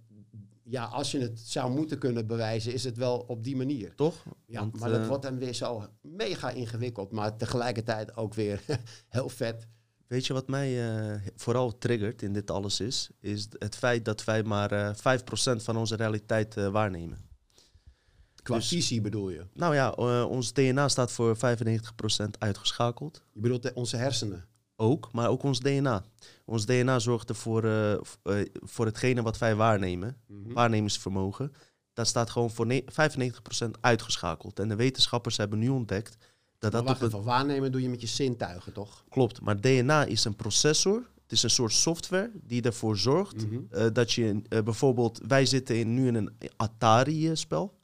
ja, als je het zou moeten kunnen bewijzen, is het wel op die manier. toch? Ja, Want, maar dat eh, wordt dan weer zo mega ingewikkeld, maar tegelijkertijd ook weer [laughs] heel vet. Weet je wat mij eh, vooral triggert in dit alles is? Is het feit dat wij maar eh 5% van onze realiteit waarnemen. Qua Dus- visie bedoel je? Nou ja, eh, ons DNA staat voor 95% uitgeschakeld. Je bedoelt de- onze hersenen. Ook, maar ook ons DNA. Ons DNA zorgt ervoor eh, voor hetgene wat wij waarnemen, Mhm. waarnemingsvermogen. Dat staat gewoon voor ne- 95% uitgeschakeld. En de wetenschappers hebben nu ontdekt dat Maar dat wacht op het even, waarnemen doe je met je zintuigen, toch? klopt. Maar DNA is een processor. Het is een soort software die ervoor zorgt Mhm. dat je bijvoorbeeld, wij zitten in, nu in een Atari-spel.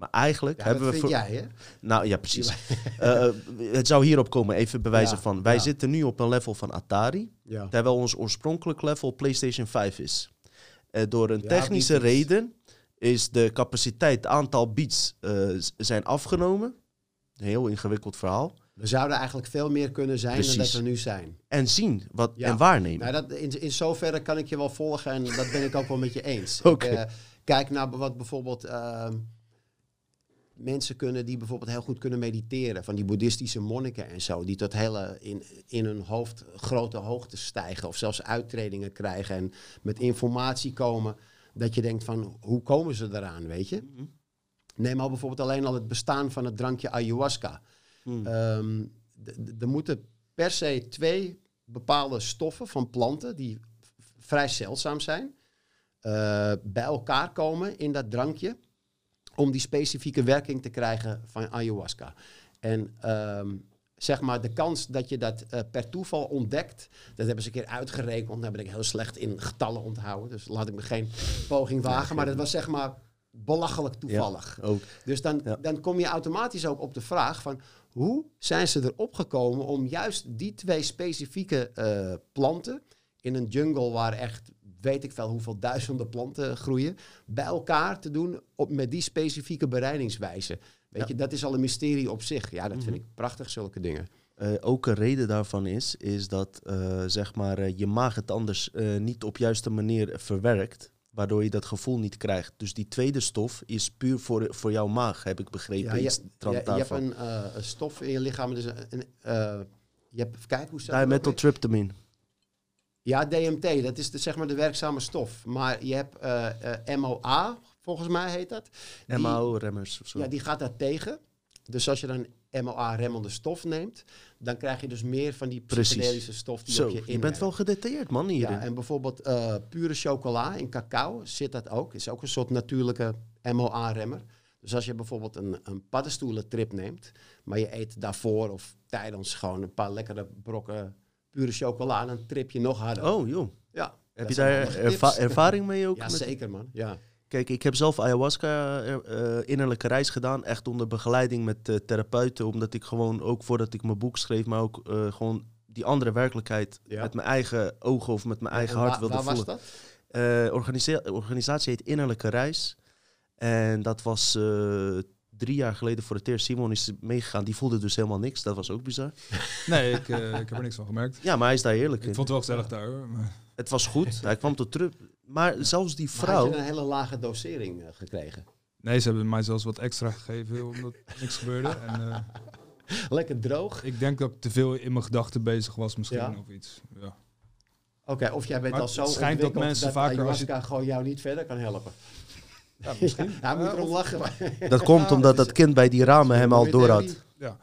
Maar eigenlijk Ja, hebben dat we. vind jij, hè? Nou ja, precies. [laughs] Eh, eh, het zou hierop komen, even bewijzen Ja, van. Wij ja. zitten nu op een level van Atari, Ja. terwijl ons oorspronkelijk level PlayStation 5 is. Eh, door een technische reden is de capaciteit, het aantal beats zijn afgenomen. Een heel ingewikkeld verhaal. We zouden eigenlijk veel meer kunnen zijn dan dat we nu zijn. En zien wat, en waarnemen. Nou, dat, in, in zoverre kan ik je wel volgen en dat ben ik ook wel met je eens. [laughs] Ik, kijk naar wat bijvoorbeeld... mensen kunnen die bijvoorbeeld heel goed kunnen mediteren. Van die boeddhistische monniken en zo. Die tot hele in, in hun hoofd grote hoogtes stijgen. Of zelfs uittredingen krijgen. En met informatie komen. Dat je denkt van hoe komen ze eraan, weet je? Mhm. Neem al bijvoorbeeld alleen al het bestaan van het drankje ayahuasca. Hmm. Ehm, er moeten per se twee bepaalde stoffen van planten die vrij zeldzaam zijn, eh, bij elkaar komen in dat drankje om die specifieke werking te krijgen van ayahuasca. En ehm, zeg maar de kans dat je dat eh, per toeval ontdekt, dat hebben ze een keer uitgerekend. Daar ben ik heel slecht in getallen onthouden, dus laat ik me geen poging wagen. Maar dat was zeg maar belachelijk toevallig. Ook. Dus dan, Ja. dan kom je automatisch ook op de vraag van hoe zijn ze erop gekomen om juist die twee specifieke eh, planten in een jungle waar echt weet ik veel hoeveel duizenden planten groeien, bij elkaar te doen op, met die specifieke bereidingswijze. Weet Ja. je, dat is al een mysterie op zich. Ja, dat Mhm. vind ik prachtig, zulke dingen. Eh, ook een reden daarvan is, is dat eh, zeg maar, eh, je maag het anders niet op juiste manier verwerkt. Waardoor je dat gevoel niet krijgt. Dus die tweede stof is puur voor, voor jouw maag, heb ik begrepen. Ja, je, Iets je, trant je hebt een, een stof in je lichaam. Dus een, een, je hebt, kijk hoe weer? Dimethyltryptamine. Ja, DMT, dat is de, zeg maar de werkzame stof. Maar je hebt eh, eh, MOA, volgens mij heet dat. MAO-remmers of zo. Ja, die gaat daar tegen. Dus als je dan MOA-remmende stof neemt, dan krijg je dus meer van die psychedelische stof die zo, op je je inwerkt. bent wel gedetailleerd man hierin. Ja, en bijvoorbeeld eh, pure chocola in cacao zit dat ook. Is ook een soort natuurlijke MOA-remmer. Dus als je bijvoorbeeld een, een paddenstoelentrip neemt, maar je eet daarvoor of tijdens gewoon een paar lekkere brokken pure chocola, dan trip je nog harder. Oh joh, ja. heb je daar erva- ervaring mee ook? Ja, met- zeker man. Ja. Kijk, ik heb zelf ayahuasca eh, eh, innerlijke reis gedaan. Echt onder begeleiding met eh, therapeuten. Omdat ik gewoon, ook voordat ik mijn boek schreef, maar ook gewoon die andere werkelijkheid Ja. met mijn eigen ogen of met mijn eigen En hart wilde waar voelen. was dat? Organisa- organisatie heet Innerlijke Reis. En dat was drie jaar geleden voor het eerst. Simon is meegegaan. Die voelde dus helemaal niks. Dat was ook bizar. [laughs] Nee, ik, eh, ik heb er niks van gemerkt. Ja, maar hij is daar heerlijk Ik in. vond het wel gezellig daar hoor. maar- Het was goed. Hij kwam tot terug. Maar zelfs die Maar had vrouw... je een hele lage dosering eh, gekregen? Nee, ze hebben mij zelfs wat extra gegeven omdat niks gebeurde. En, eh, [laughs] Lekker droog. ik denk dat ik te veel in mijn gedachten bezig was misschien Ja. of iets. Ja. Oké, of jij bent Maar al zo het schijnt dat mensen dat vaker als je- gewoon jou niet verder kan helpen. Ja, misschien. Ja, moet erom lachen. maar- Dat komt omdat dat dat kind bij die ramen hem al door had. Ja.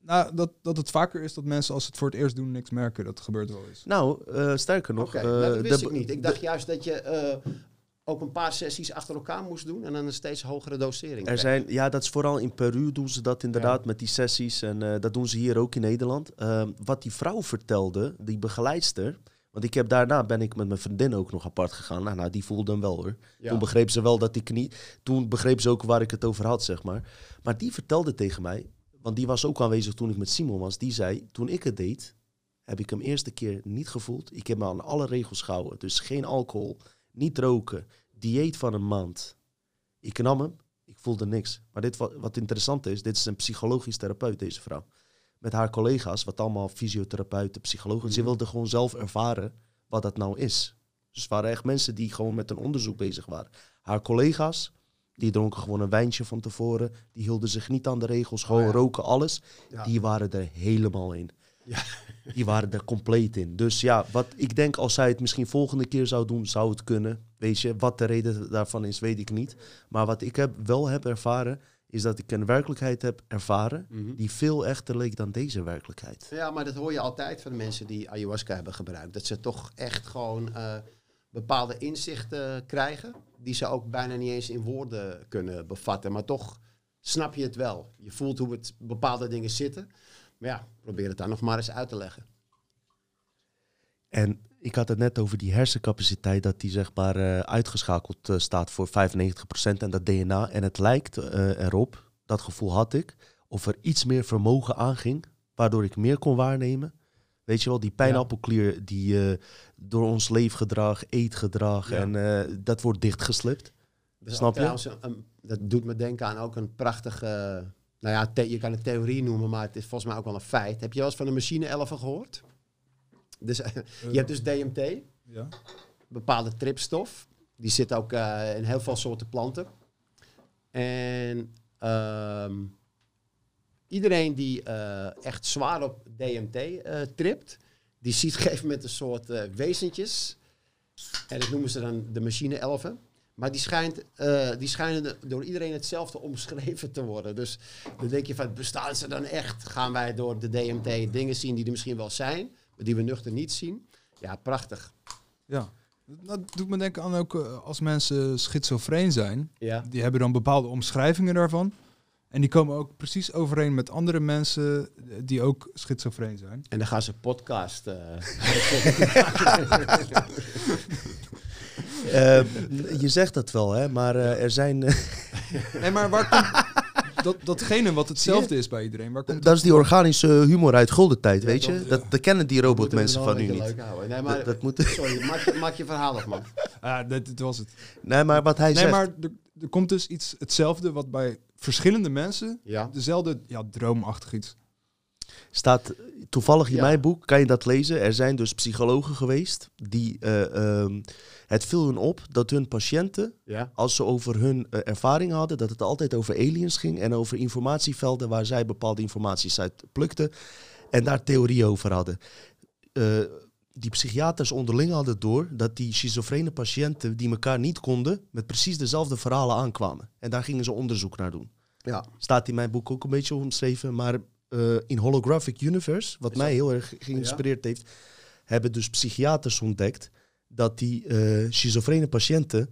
Nou, dat, dat het vaker is dat mensen als ze het voor het eerst doen niks merken. Dat gebeurt wel eens. Nou, eh, sterker nog. Eh, nou, dat wist ik niet. Ik dacht juist dat je eh, ook een paar sessies achter elkaar moest doen en dan een steeds hogere dosering. Er zijn, ja, dat is vooral in Peru doen ze dat inderdaad met die sessies. En eh, dat doen ze hier ook in Nederland. Ehm, wat die vrouw vertelde, die begeleidster. Want ik heb daarna ben ik met mijn vriendin ook nog apart gegaan. Nou, nou die voelde hem wel hoor. Ja. Toen begreep ze wel dat ik niet. Toen begreep ze ook waar ik het over had, zeg maar. Maar die vertelde tegen mij, want die was ook aanwezig toen ik met Simon was. Die zei: Toen ik het deed, heb ik hem eerste keer niet gevoeld. Ik heb me aan alle regels gehouden. Dus geen alcohol, niet roken, dieet van een maand. Ik nam hem, ik voelde niks. Maar dit wat, wat interessant is, dit is een psychologisch therapeut, deze vrouw. Met haar collega's, wat allemaal fysiotherapeuten, psychologen. Ze Mhm. wilden gewoon zelf ervaren wat dat nou is. Dus het waren echt mensen die gewoon met een onderzoek bezig waren. Haar collega's, die dronken gewoon een wijntje van tevoren. Die hielden zich niet aan de regels, gewoon Oh ja. roken, alles. Ja. Die waren er helemaal in. Ja. Die waren er compleet in. Dus ja, wat ik denk als zij het misschien volgende keer zou doen, zou het kunnen. Weet je, wat de reden daarvan is, weet ik niet. Maar wat ik heb, wel heb ervaren, is dat ik een werkelijkheid heb ervaren Mhm. die veel echter leek dan deze werkelijkheid. Ja, maar dat hoor je altijd van de mensen die ayahuasca hebben gebruikt. Dat ze toch echt gewoon eh, bepaalde inzichten krijgen. Die ze ook bijna niet eens in woorden kunnen bevatten. Maar toch snap je het wel. Je voelt hoe het bepaalde dingen zitten. Maar ja, probeer het dan nog maar eens uit te leggen. En ik had het net over die hersencapaciteit, dat die zeg maar eh, uitgeschakeld eh, staat voor 95% en dat DNA. En het lijkt eh, erop, dat gevoel had ik, of er iets meer vermogen aanging, waardoor ik meer kon waarnemen. Weet je wel, die pijnappelklier die door ons leefgedrag, eetgedrag, Ja. en dat wordt dichtgeslipt. Snap je? een- dat doet me denken aan ook een prachtige... nou ja, je kan het theorie noemen, maar het is volgens mij ook wel een feit. Heb je wel eens van de machine-elfen gehoord? Dus, [laughs] je hebt dus DMT, Ja. bepaalde tripstof. Die zit ook eh, in heel veel soorten planten. En Ehm, iedereen die eh, echt zwaar op DMT eh, tript, die ziet op een gegeven moment een soort wezentjes. En dat noemen ze dan de machine-elfen. Maar die, schijnt, die schijnen door iedereen hetzelfde omschreven te worden. Dus dan denk je van, bestaan ze dan echt? Gaan wij door de DMT dingen zien die er misschien wel zijn, die we nuchter niet zien? Ja, prachtig. Ja. Dat doet me denken aan ook eh, als mensen schizofreen zijn. Ja. Die hebben dan bepaalde omschrijvingen daarvan. En die komen ook precies overeen met andere mensen eh, die ook schizofreen zijn. En dan gaan ze podcast. eh, [laughs] je zegt dat wel, hè, maar er zijn... Nee, maar waar komt [laughs] dat, datgene wat hetzelfde is bij iedereen? Waar komt dat is die organische humor uit Golden tijd, Ja, weet je? dat- Dat, dat kennen die robotmensen van nu niet. Nee, maar, Dat, dat moet... [laughs] Sorry, maak, je- maak je verhaal af, man. Ah, dat, dat was het. Nee, maar wat hij Nee, zegt... maar er, er komt dus iets hetzelfde wat bij verschillende mensen Ja. dezelfde ja, droomachtig iets. Staat toevallig in Ja. mijn boek, kan je dat lezen. Er zijn dus psychologen geweest die... eh, ehm, het viel hun op dat hun patiënten, Ja. als ze over hun eh, ervaring hadden, dat het altijd over aliens ging en over informatievelden waar zij bepaalde informaties uit plukten en daar theorieën over hadden. Eh, die psychiaters onderling hadden door dat die schizofrene patiënten die elkaar niet konden, met precies dezelfde verhalen aankwamen. En daar gingen ze onderzoek naar doen. Ja. Staat in mijn boek ook een beetje omschreven, maar eh, in Holographic Universe, wat mij heel erg geïnspireerd heeft, hebben dus psychiaters ontdekt dat die eh, schizofrene patiënten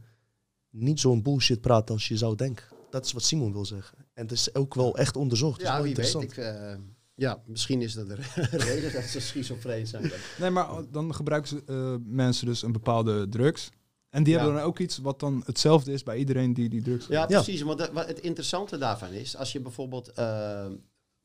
niet zo'n bullshit praten als je zou denken. Dat is wat Simon wil zeggen. En het is ook wel echt onderzocht. Ja, wie weet. Ik, eh, ja, misschien is dat de [laughs] reden dat ze schizofreen zijn. Nee, maar dan gebruiken ze, eh, mensen dus een bepaalde drugs. En die Ja. hebben dan ook iets wat dan hetzelfde is bij iedereen die die drugs Ja, Ja. precies. Want de- wat het interessante daarvan is, als je bijvoorbeeld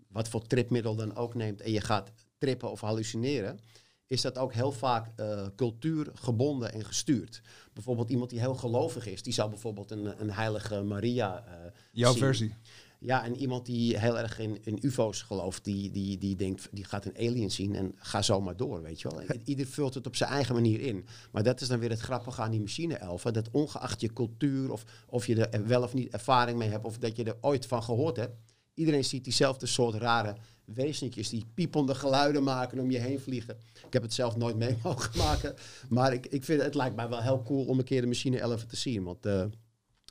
wat voor tripmiddel dan ook neemt en je gaat trippen of hallucineren, is dat ook heel vaak eh cultuurgebonden en gestuurd. Bijvoorbeeld iemand die heel gelovig is, die zou bijvoorbeeld een, een heilige Maria eh, Jouw zien. versie. Ja, en iemand die heel erg in, in UFO's gelooft, die, die, die denkt, die gaat een alien zien en ga zo maar door, weet je wel. Ieder vult het op zijn eigen manier in. Maar dat is dan weer het grappige aan die machine-elfen, dat ongeacht je cultuur of, of je er wel of niet ervaring mee hebt of dat je er ooit van gehoord hebt, iedereen ziet diezelfde soort rare wezentjes die piepende geluiden maken en om je heen vliegen. Ik heb het zelf nooit mee [laughs] mogen maken, maar ik, ik vind, het lijkt mij wel heel cool om een keer de machine-elfen te zien, want eh,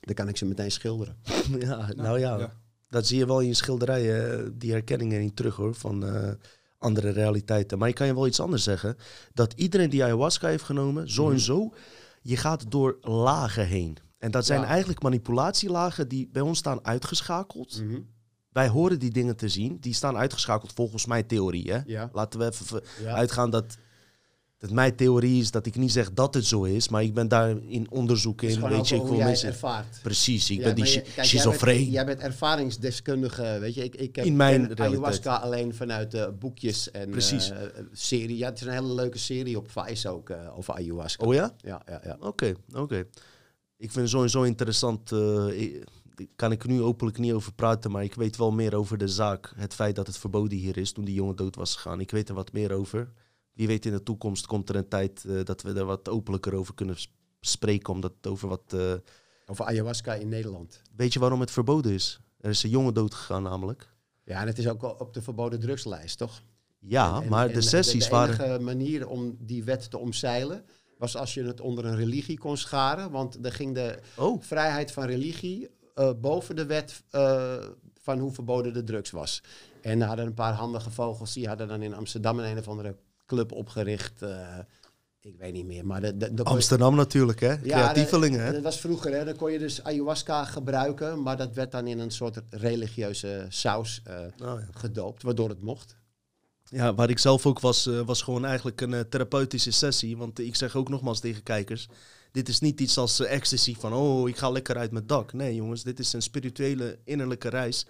dan kan ik ze meteen schilderen. [laughs] Ja, nou ja, ja. dat zie je wel in je schilderijen, eh, die herkenningen niet terug hoor, van eh, andere realiteiten. Maar ik kan je wel iets anders zeggen. Dat iedereen die ayahuasca heeft genomen, zo en Mhm. zo, je gaat door lagen heen. En dat zijn Ja. eigenlijk manipulatielagen die bij ons staan uitgeschakeld. Mhm. Wij horen die dingen te zien. Die staan uitgeschakeld volgens mijn theorie. Hè? Ja. Laten we even Ja. uitgaan dat, dat mijn theorie is dat ik niet zeg dat het zo is, maar ik ben daar in onderzoek in. Weet je, ik wil mensen. ervaart. Precies, ik Ja, ben die je- kijk, schizofreen. Jij bent, jij bent ervaringsdeskundige, weet je. Ik, ik heb In mijn ayahuasca alleen vanuit eh, boekjes en Precies. eh, serie. Ja, het is een hele leuke serie op Vice ook eh, over ayahuasca. Oh ja? Ja, ja, ja. Oké, oké. Ik vind het sowieso interessant. ik- kan ik nu openlijk niet over praten, maar ik weet wel meer over de zaak. Het feit dat het verboden hier is toen die jongen dood was gegaan. Ik weet er wat meer over. Wie weet in de toekomst komt er een tijd eh, dat we er wat openlijker over kunnen spreken. Omdat het over wat... eh, Over ayahuasca in Nederland. weet je waarom het verboden is? Er is een jongen dood gegaan namelijk. Ja, en het is ook op de verboden drugslijst, toch? Ja, En- en- maar en de sessies de, waren... enige manier om die wet te omzeilen was als je het onder een religie kon scharen. Want dan ging de Oh, vrijheid van religie eh, boven de wet eh, van hoe verboden de drugs was. En hadden een paar handige vogels, die hadden dan in Amsterdam een, een of andere club opgericht. eh, ik weet niet meer, maar de, de, de- Amsterdam natuurlijk, hè? Creatievelingen, hè? dat was vroeger, hè? dan kon je dus ayahuasca gebruiken, maar dat werd dan in een soort religieuze saus Oh, ja. gedoopt, waardoor het mocht. Ja, waar ik zelf ook was, was gewoon eigenlijk een therapeutische sessie. Want ik zeg ook nogmaals tegen kijkers, dit is niet iets als eh, ecstasy van, oh, ik ga lekker uit mijn dak. Nee jongens, dit is een spirituele innerlijke reis.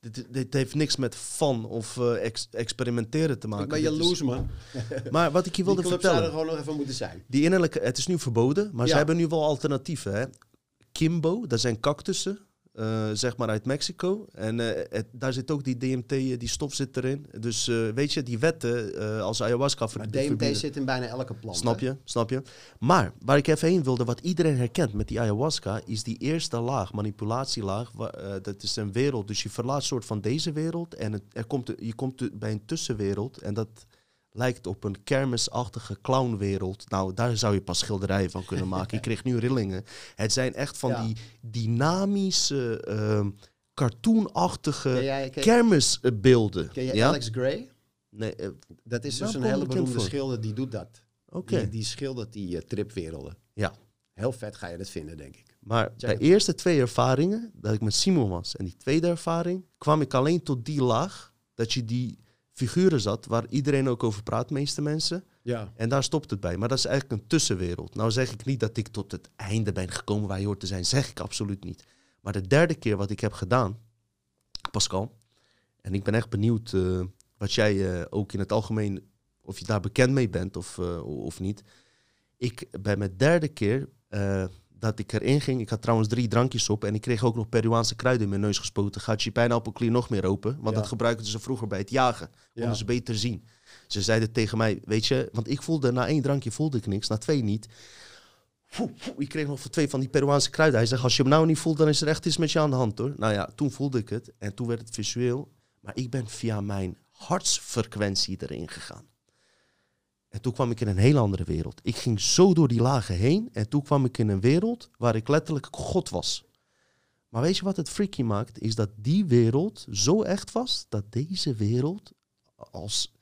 Dit, dit heeft niks met fun of eh, ex- experimenteren te maken. ik ben jaloers, man. [laughs] Maar wat ik je Die wilde vertellen, zouden gewoon nog even moeten zijn. die innerlijke, het is nu verboden, maar ze hebben nu wel alternatieven. Hè? Kimbo, dat zijn cactussen. Eh, zeg maar uit Mexico. En eh, het, daar zit ook die DMT, eh, die stof zit erin. Dus weet je, die wetten als ayahuasca Maar DMT verbieden- zit in bijna elke plant. Snap hè? je? Snap je? Maar waar ik even heen wilde, wat iedereen herkent met die ayahuasca, is die eerste laag, manipulatielaag. dat is een wereld. Dus je verlaat soort van deze wereld en het, er komt, je komt bij een tussenwereld. En dat lijkt op een kermisachtige clownwereld. Nou, daar zou je pas schilderijen van kunnen maken. Ik [laughs] kreeg nu rillingen. Het zijn echt van Ja. die dynamische, ehm, cartoonachtige Ken jij, ken, kermisbeelden. ken je ja? Alex Gray? Nee, eh, Dat is dus een hele beroemde voor. schilder die doet dat. oké. Die, die schildert die eh, tripwerelden. Ja. Heel vet ga je dat vinden, denk ik. Maar Check de eerste twee ervaringen, dat ik met Simon was, en die tweede ervaring, kwam ik alleen tot die laag dat je die figuren zat waar iedereen ook over praat, meeste mensen. Ja. En daar stopt het bij. Maar dat is eigenlijk een tussenwereld. Nou zeg ik niet dat ik tot het einde ben gekomen waar je hoort te zijn. Zeg ik absoluut niet. Maar de derde keer wat ik heb gedaan, Pascal, en ik ben echt benieuwd eh, wat jij eh, ook in het algemeen, of je daar bekend mee bent of, eh, of niet. Ik bij mijn derde keer dat ik erin ging, ik had trouwens drie drankjes op en ik kreeg ook nog Peruaanse kruiden in mijn neus gespoten. Gaat je pijnappelklier nog meer open? Want Ja. dat gebruikten ze vroeger bij het jagen. Konden Ja. ze beter zien. Ze zeiden tegen mij, weet je, want ik voelde na één drankje voelde ik niks, na twee niet. Foe, foe, ik kreeg nog voor twee van die Peruaanse kruiden. Hij zegt, als je hem nou niet voelt, dan is er echt iets met je aan de hand hoor. Nou ja, toen voelde ik het en toen werd het visueel. Maar ik ben via mijn hartsfrequentie erin gegaan. En toen kwam ik in een hele andere wereld. Ik ging zo door die lagen heen en toen kwam ik in een wereld waar ik letterlijk God was. Maar weet je wat het freaky maakt? Is dat die wereld zo echt was dat deze wereld als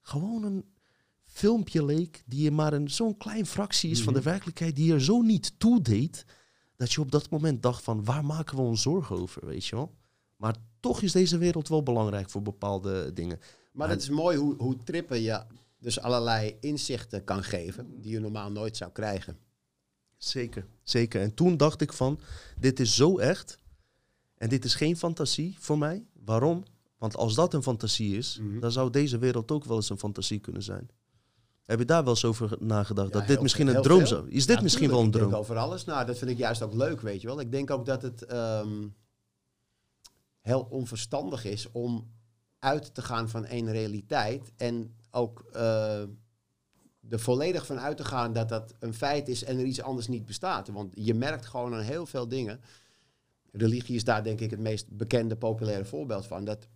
gewoon een filmpje leek die je maar een zo'n klein fractie is van de Mhm. werkelijkheid die er zo niet toe deed dat je op dat moment dacht van waar maken we ons zorgen over, weet je wel? Maar toch is deze wereld wel belangrijk voor bepaalde dingen. Maar het is mooi hoe, hoe trippen je dus allerlei inzichten kan geven die je normaal nooit zou krijgen. Zeker, zeker. En toen dacht ik van, dit is zo echt en dit is geen fantasie voor mij. Waarom? Want als dat een fantasie is, Mhm. dan zou deze wereld ook wel eens een fantasie kunnen zijn. Heb je daar wel eens over nagedacht? Ja, dat dit heel misschien een droom zou Is dit Ja, misschien tuurlijk, wel een Ik droom? denk over alles. Nou, dat vind ik juist ook leuk, weet je wel. Ik denk ook dat het ehm, heel onverstandig is om uit te gaan van één realiteit en ook eh, er volledig van uit te gaan dat dat een feit is en er iets anders niet bestaat. Want je merkt gewoon aan heel veel dingen. Religie is daar denk ik het meest bekende, populaire voorbeeld van. Dat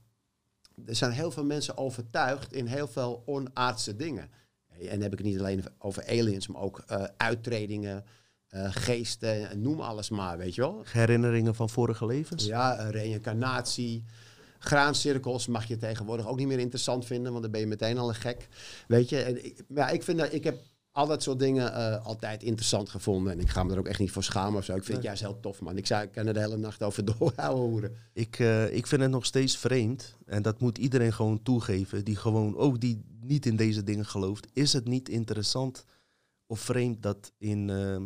er zijn heel veel mensen overtuigd in heel veel onaardse dingen. En dan heb ik het niet alleen over aliens, maar ook eh, uittredingen, eh, geesten, noem alles maar, weet je wel. Herinneringen van vorige levens? Ja, reïncarnatie. Graancirkels mag je tegenwoordig ook niet meer interessant vinden, want dan ben je meteen al een gek. Weet je, en ik, ja, ik, vind dat, ik heb al dat soort dingen eh, altijd interessant gevonden. En ik ga me er ook echt niet voor schamen of zo. Ik vind het Nee. juist heel tof, man. Ik, zou, ik kan er de hele nacht over [laughs] doorhouden. Ik, eh, ik vind het nog steeds vreemd, en dat moet iedereen gewoon toegeven, die gewoon ook die niet in deze dingen gelooft. Is het niet interessant of vreemd dat in eh,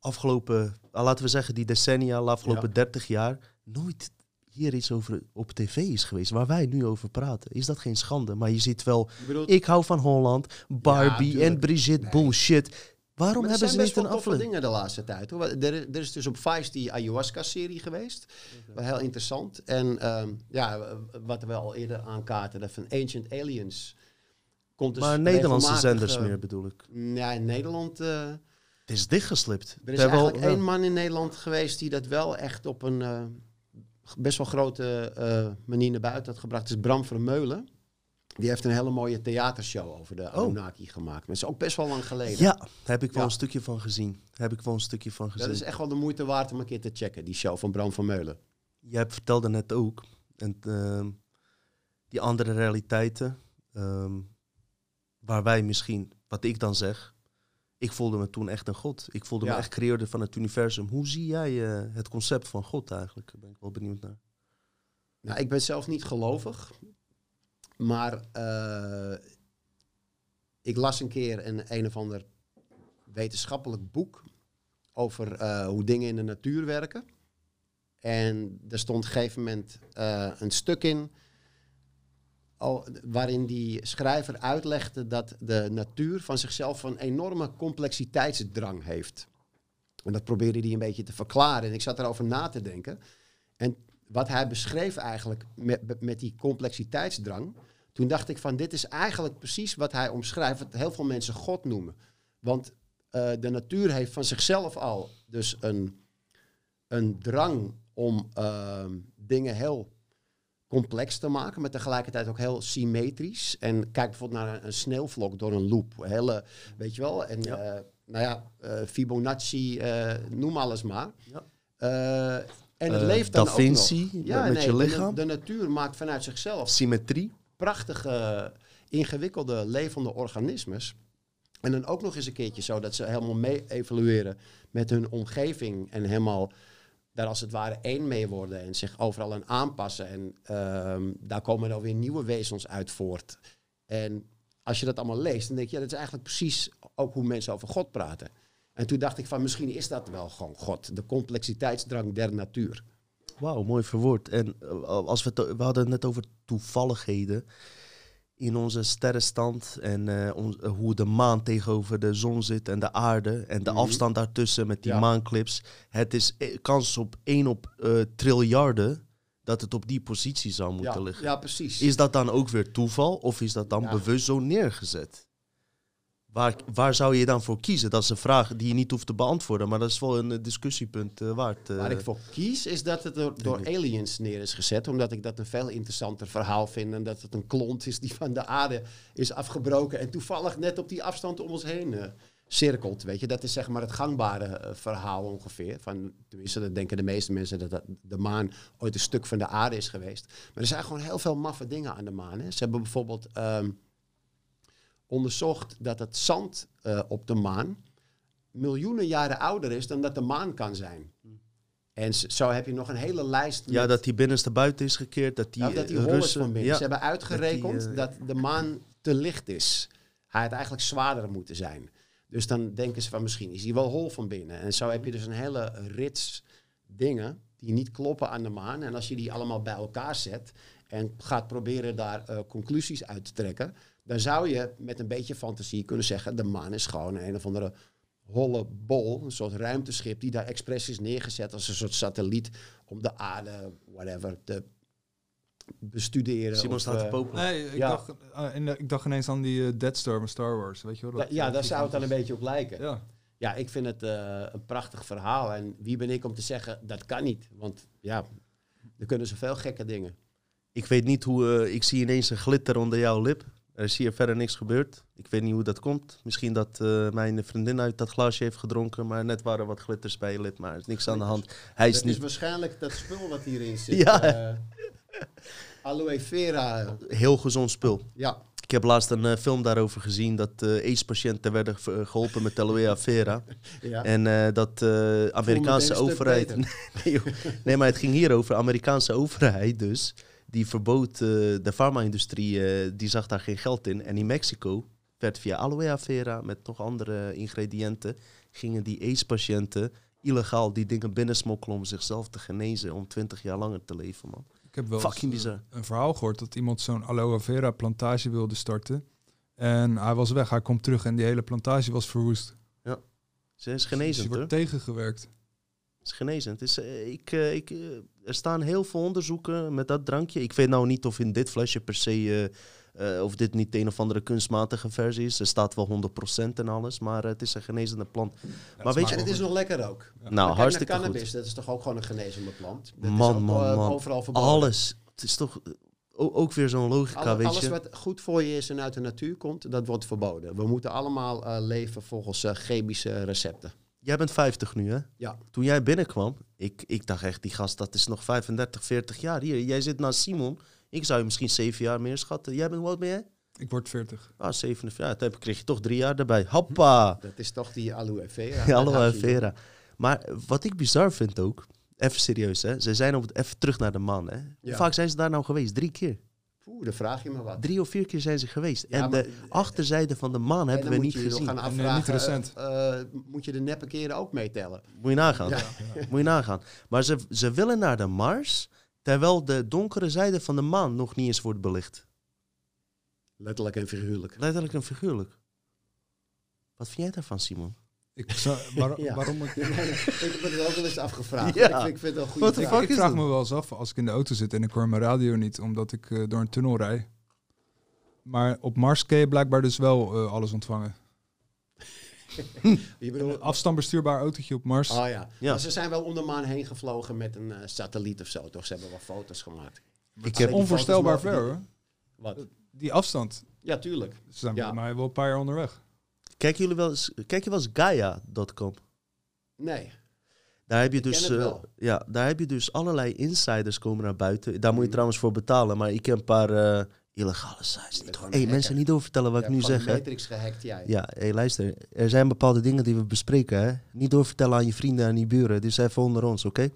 afgelopen, laten we zeggen, die decennia, de afgelopen Ja. 30 jaar, nooit hier iets over op tv is geweest, waar wij nu over praten? Is dat geen schande? Maar je ziet wel, Ik bedoel, ik hou van Holland, Barbie en Brigitte, Nee. bullshit. Waarom Maar hebben ze niet een aflevering? dingen de laatste tijd. Hoor. Er, er is dus op Vice die ayahuasca-serie geweest. Wel heel interessant. En ehm, ja, wat we al eerder aankaarten, dat van Ancient Aliens. Komt dus Maar Nederlandse regelmatig, zenders eh, meer bedoel ik. Ja, in Nederland... eh, Het is dichtgeslipt. er is eigenlijk één man in Nederland geweest die dat wel echt op een eh, best wel grote eh, manier naar buiten had gebracht. Is Bram Vermeulen. Die heeft een hele mooie theatershow over de Anunnaki gemaakt. Dat is ook best wel lang geleden. Ja, heb ik wel Ja. een stukje van gezien. Heb ik wel een stukje van gezien. Dat is echt wel de moeite waard om een keer te checken, die show van Bram Vermeulen. Jij vertelde net ook, en, ehm, die andere realiteiten, ehm, waar wij misschien, wat ik dan zeg, ik voelde me toen echt een god. Ik voelde Ja. me echt creëerder van het universum. Hoe zie jij eh, het concept van god eigenlijk? Daar ben ik wel benieuwd naar. Nou, ik ben zelf niet gelovig. Maar eh, ik las een keer een een of ander wetenschappelijk boek over eh, hoe dingen in de natuur werken. En er stond op een gegeven moment een stuk in waarin die schrijver uitlegde dat de natuur van zichzelf een enorme complexiteitsdrang heeft. En dat probeerde hij een beetje te verklaren. En ik zat erover na te denken. En wat hij beschreef eigenlijk met, die complexiteitsdrang. Toen dacht ik van dit is eigenlijk precies wat hij omschrijft. Wat heel veel mensen God noemen. Want eh, de natuur heeft van zichzelf al dus een, een drang om ehm, dingen heel complex te maken, maar tegelijkertijd ook heel symmetrisch. En kijk bijvoorbeeld naar een, een sneeuwvlok door een loop. Hele, weet je wel? En eh, nou ja, eh, Fibonacci, eh, noem alles maar. Ja. Eh, en het leeft dan Da ook Vinci, nog. met nee, je de- lichaam. De, natuur maakt vanuit zichzelf Symmetrie. prachtige, ingewikkelde, levende organismes. En dan ook nog eens een keertje zo dat ze helemaal mee evolueren met hun omgeving en helemaal daar als het ware één mee worden en zich overal aan aanpassen. En ehm, daar komen dan weer nieuwe wezens uit voort. En als je dat allemaal leest, dan denk je, ja, dat is eigenlijk precies ook hoe mensen over God praten. En toen dacht ik van, misschien is dat wel gewoon God, de complexiteitsdrang der natuur. Wauw, mooi verwoord. En eh, als we, we hadden het net over toevalligheden in onze sterrenstand en eh, eh, hoe de maan tegenover de zon zit en de aarde en de Mhm. afstand daartussen met die Ja. maanclips. Het is eh, kans op 1 op triljarden dat het op die positie zou moeten Ja, liggen. ja, precies. Is dat dan ook weer toeval of is dat dan bewust zo neergezet? Waar, waar zou je dan voor kiezen? Dat is een vraag die je niet hoeft te beantwoorden, maar dat is wel een eh, discussiepunt eh, waard. eh. Waar ik voor kies is dat het door, door aliens neer is gezet. Omdat ik dat een veel interessanter verhaal vind. En dat het een klont is die van de aarde is afgebroken. En toevallig net op die afstand om ons heen eh, cirkelt. Weet je, dat is zeg maar het gangbare verhaal ongeveer. Van, tenminste, dat denken de meeste mensen dat, dat de maan ooit een stuk van de aarde is geweest. Maar er zijn gewoon heel veel maffe dingen aan de maan. Hè. Ze hebben bijvoorbeeld ehm, onderzocht dat het zand eh, op de maan miljoenen jaren ouder is dan dat de maan kan zijn. En z- zo heb je nog een hele lijst. Ja, dat die binnenste buiten is gekeerd. Dat die, ja, dat die eh, hol is Russen... van binnen. Ja, Ze hebben uitgerekend dat dat, eh, de maan te licht is. Hij had eigenlijk zwaarder moeten zijn. Dus dan denken ze van misschien is hij wel hol van binnen. En zo heb je dus een hele rits dingen die niet kloppen aan de maan. En als je die allemaal bij elkaar zet en gaat proberen daar eh, conclusies uit te trekken, dan zou je met een beetje fantasie kunnen zeggen: de maan is gewoon een of andere holle bol, een soort ruimteschip die daar expres is neergezet als een soort satelliet om de aarde, whatever, te bestuderen. Simon of, staat te eh, popelen. Nee, ik, Ja. dacht, eh, ik dacht ineens aan die eh, Dead Star van Star Wars, weet je wel? dat- ja, dat daar zou het dan een beetje op lijken. Ja, Ja, ik vind het eh, een prachtig verhaal. En wie ben ik om te zeggen, dat kan niet. Want ja, er kunnen zoveel gekke dingen. Ik weet niet hoe... eh, ik zie ineens een glitter onder jouw lip. Er is hier verder niks gebeurd. Ik weet niet hoe dat komt. Misschien dat eh, mijn vriendin uit dat glaasje heeft gedronken. Maar net waren wat glitters bij je lip. Maar er is niks aan de hand. Hij is dat is niet waarschijnlijk dat spul wat hierin zit. Ja. Eh, aloe vera. heel gezond spul. Ja, Ik heb laatst een eh, film daarover gezien. Dat eh AIDS-patiënten werden ge- geholpen met aloe vera. [laughs] ja. En eh, dat de Amerikaanse overheid. [laughs] nee, nee, maar het ging hier over. Amerikaanse overheid dus. Die verbood eh, de farma-industrie. eh, die zag daar geen geld in. En in Mexico werd via aloe vera met nog andere ingrediënten. gingen die AIDS-patiënten illegaal die dingen binnensmokkelen om zichzelf te genezen. Om 20 jaar langer te leven, man. ik heb wel Fucking eh, bizar. een verhaal gehoord dat iemand zo'n aloe vera plantage wilde starten. En hij was weg, hij komt terug en die hele plantage was verwoest. Ze is genezend, die hoor. wordt tegengewerkt. is genezend. Het is, ik, ik, er staan heel veel onderzoeken met dat drankje. Ik weet nou niet of in dit flesje per se... eh, eh, of dit niet een of andere kunstmatige versie is. Er staat wel 100% en alles. Maar het is een genezende plant. maar weet je... en het is nog lekker ook. Nou, kijk hartstikke naar cannabis, goed. dat is toch ook gewoon een genezende plant? Dat Man, is ook, man, eh, man. overal verboden. Alles. Het is toch ook weer zo'n logica, Alle- weet alles je. wat goed voor je is en uit de natuur komt, dat wordt verboden. We moeten allemaal eh, leven volgens eh, chemische recepten. Jij bent 50 nu, hè? Ja. Toen jij binnenkwam, ik, ik dacht echt, die gast, dat is nog 35, 40 jaar. Hier, jij zit naast Simon. Ik zou je misschien 7 jaar meer schatten. Jij bent, wat ben jij? Ik word 40. Ah, 47. Ja, toen kreeg je toch drie jaar erbij. Hoppa! [laughs] Dat is toch die aloe vera. Aloe vera. Maar wat ik bizar vind ook, even serieus hè, ze zijn op het, even terug naar de maan hè. Hoe vaak zijn ze daar nou geweest? Drie keer. Oeh, dan vraag je me wat. Drie of vier keer zijn ze geweest. Ja, en maar- de achterzijde van de maan En hebben we niet je je nog gezien. gaan En, eh, afvragen, niet recent. eh, eh, moet je de neppe keren ook meetellen? Moet je nagaan. [laughs] Moet je nagaan. Maar ze, ze willen naar de Mars, terwijl de donkere zijde van de maan nog niet eens wordt belicht. Letterlijk en figuurlijk. Letterlijk en figuurlijk. Wat vind jij daarvan, Simon? Ik, zou- [laughs] waar- Ja. Waarom [laughs] ik, Nee, nee, ik heb het ook wel eens afgevraagd. Ja. Ik, vind, ik vind het een goede vraag. ik vraag me wel eens af als ik in de auto zit en ik hoor mijn radio niet, omdat ik eh, door een tunnel rij. Maar op Mars kun je blijkbaar dus wel eh, alles ontvangen. [laughs] Je bedoelt, Een afstandsbestuurbaar autootje op Mars. Oh ja. Ja. Maar ze zijn wel om de maan heen gevlogen met een eh, satelliet of zo, toch? Ze hebben wel foto's gemaakt. Ik heb, Onvoorstelbaar ver hoor. Wat? Die afstand. Ja, tuurlijk. Ze zijn Ja. bij mij wel een paar jaar onderweg. Kijken jullie wel eens, kijk je wel eens Gaia.com? Nee. Daar heb je dus, eh, ja, daar heb je dus allerlei insiders komen naar buiten. Daar moet je Mhm. trouwens voor betalen, maar ik heb een paar eh, illegale sites. Niet hey, mensen, hacker. niet doorvertellen wat ik nu zeg. Matrix gehackt jij. Ja, hey, luister. Er zijn bepaalde dingen die we bespreken. Hè. Niet doorvertellen aan je vrienden en je buren. Dus even onder ons, oké?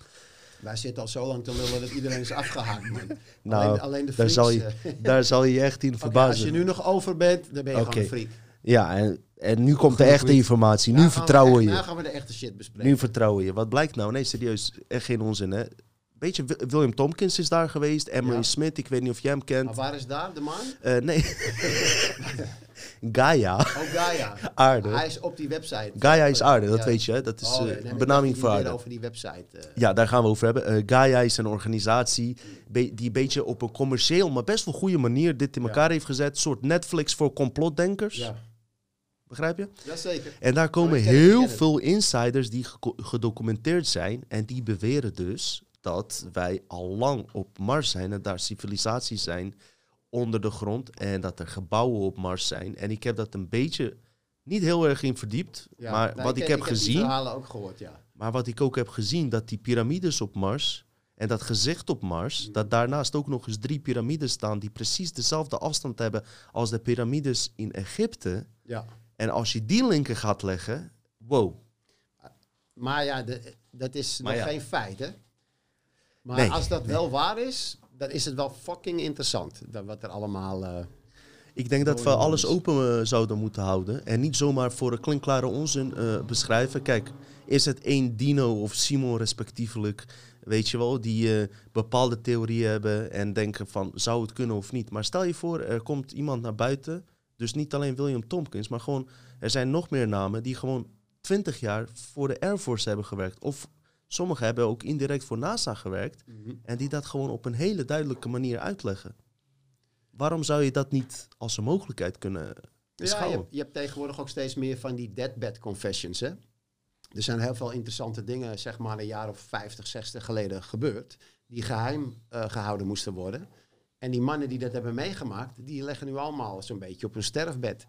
Wij zitten al zo lang te lullen dat iedereen is afgehaakt, man. [laughs] Nou, alleen, alleen de daar freaks, zal je- eh, Daar zal je echt in [laughs] verbazen. als je nu nog over bent, dan ben je gewoon een freak. Ja, en, en nu komt de echte informatie. Nu vertrouwen echt- je. Nou gaan we de echte shit bespreken. Nu vertrouwen je. Wat blijkt nou? Nee, serieus. Echt geen onzin, hè? Beetje Wi- William Tompkins is daar geweest. Emery Ja. Smith, ik weet niet of jij hem kent. maar waar is daar, de maan? Eh, nee. [laughs] Gaia. Oh, Gaia. Aarde. Hij is op die website. Gaia is aarde, dat Ja. weet je. Dat is Oh, eh, nee, nee, benaming voor je aarde. over die website. eh, Ja, daar gaan we over hebben. Eh, Gaia is een organisatie die een beetje op een commercieel, maar best wel goede manier dit in Ja. elkaar heeft gezet. Een soort Netflix voor complotdenkers. ja. Begrijp je? Jazeker. En daar komen ik ik heel veel insiders die gedocumenteerd zijn. En die beweren dus dat wij al lang op Mars zijn en daar civilisaties zijn onder de grond. En dat er gebouwen op Mars zijn. En ik heb dat een beetje niet heel erg in verdiept. Ja. maar Nee, wat ik, heb die gezien. verhalen ook gehoord, ja. Maar wat ik ook heb gezien, dat die piramides op Mars en dat gezicht op Mars, dat daarnaast ook nog eens drie piramides staan die precies dezelfde afstand hebben als de piramides in Egypte. ja. En als je die linken gaat leggen, wow. Maar ja, de- dat is Maar nog ja. geen feit, hè? Maar Nee, als dat wel waar is, dan is het wel fucking interessant. Dat wat er allemaal... eh, Ik denk dat we alles open eh, zouden moeten houden en niet zomaar voor een klinkklare onzin eh, beschrijven. Kijk, is het één Dino of Simon respectievelijk, weet je wel, die bepaalde theorieën hebben en denken van zou het kunnen of niet. Maar stel je voor, er komt iemand naar buiten, dus niet alleen William Tompkins, maar gewoon er zijn nog meer namen die gewoon 20 jaar voor de Air Force hebben gewerkt. Of sommigen hebben ook indirect voor NASA gewerkt en die dat gewoon op een hele duidelijke manier uitleggen. Waarom zou je dat niet als een mogelijkheid kunnen Ja, je beschouwen? hebt, je hebt tegenwoordig ook steeds meer van die deadbed confessions, hè? Er zijn heel veel interessante dingen, zeg maar een jaar of 50, 60 geleden gebeurd, die geheim eh, gehouden moesten worden. En die mannen die dat hebben meegemaakt, die leggen nu allemaal zo'n beetje op hun sterfbed.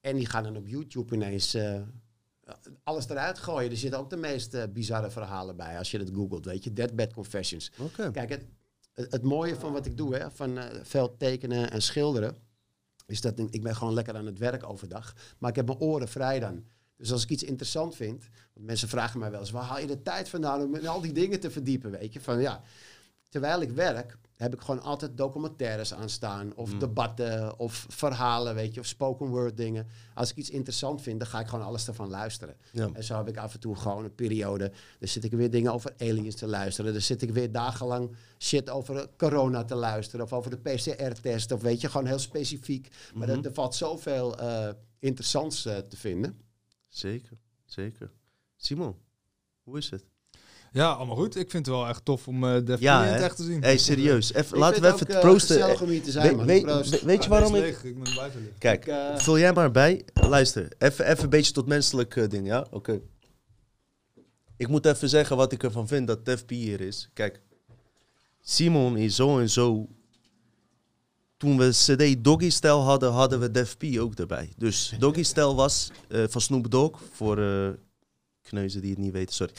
En die gaan dan op YouTube ineens eh, alles eruit gooien. Er zitten ook de meest eh, bizarre verhalen bij, als je dat googelt, weet je. Deadbed confessions. Kijk, het, het, mooie van wat ik doe, hè, van veel tekenen en schilderen, is dat ik, ik ben gewoon lekker aan het werk overdag. Maar ik heb mijn oren vrij dan. Dus als ik iets interessant vind, want mensen vragen mij wel eens, waar haal je de tijd vandaan om in al die dingen te verdiepen, weet je? Van ja, terwijl ik werk, heb ik gewoon altijd documentaires aanstaan, of Mm. debatten, of verhalen, weet je, of spoken word dingen. Als ik iets interessant vind, dan ga ik gewoon alles ervan luisteren. Ja. En zo heb ik af en toe gewoon een periode. Dan zit ik weer dingen over aliens te luisteren. Dan zit ik weer dagenlang shit over corona te luisteren. Of over de PCR-test. Of weet je, gewoon heel specifiek. Maar Mhm. er, er valt zoveel eh interessants eh, te vinden. Zeker, zeker. Simon, hoe is het? Ja, allemaal goed. Ik vind het wel echt tof om eh Def Ja, in het echt te zien. hey, serieus. Even, laten we even ook, het eh, proosten. gezellig om hier te zijn, We- man. weet- Proost. we- weet je waarom ik... leeg. Ik ben blijven liggen. Kijk, Ik, eh, vul jij maar bij. Luister, even, even een beetje tot menselijk eh, ding, ja? Oké. Ik moet even zeggen wat ik ervan vind dat Def P hier is. Kijk, Simon is zo en zo... Toen we CD Doggy Style hadden, hadden we Def P ook erbij. Dus Doggy Style was eh, van Snoop Dogg, voor eh kneuzen die het niet weten, sorry.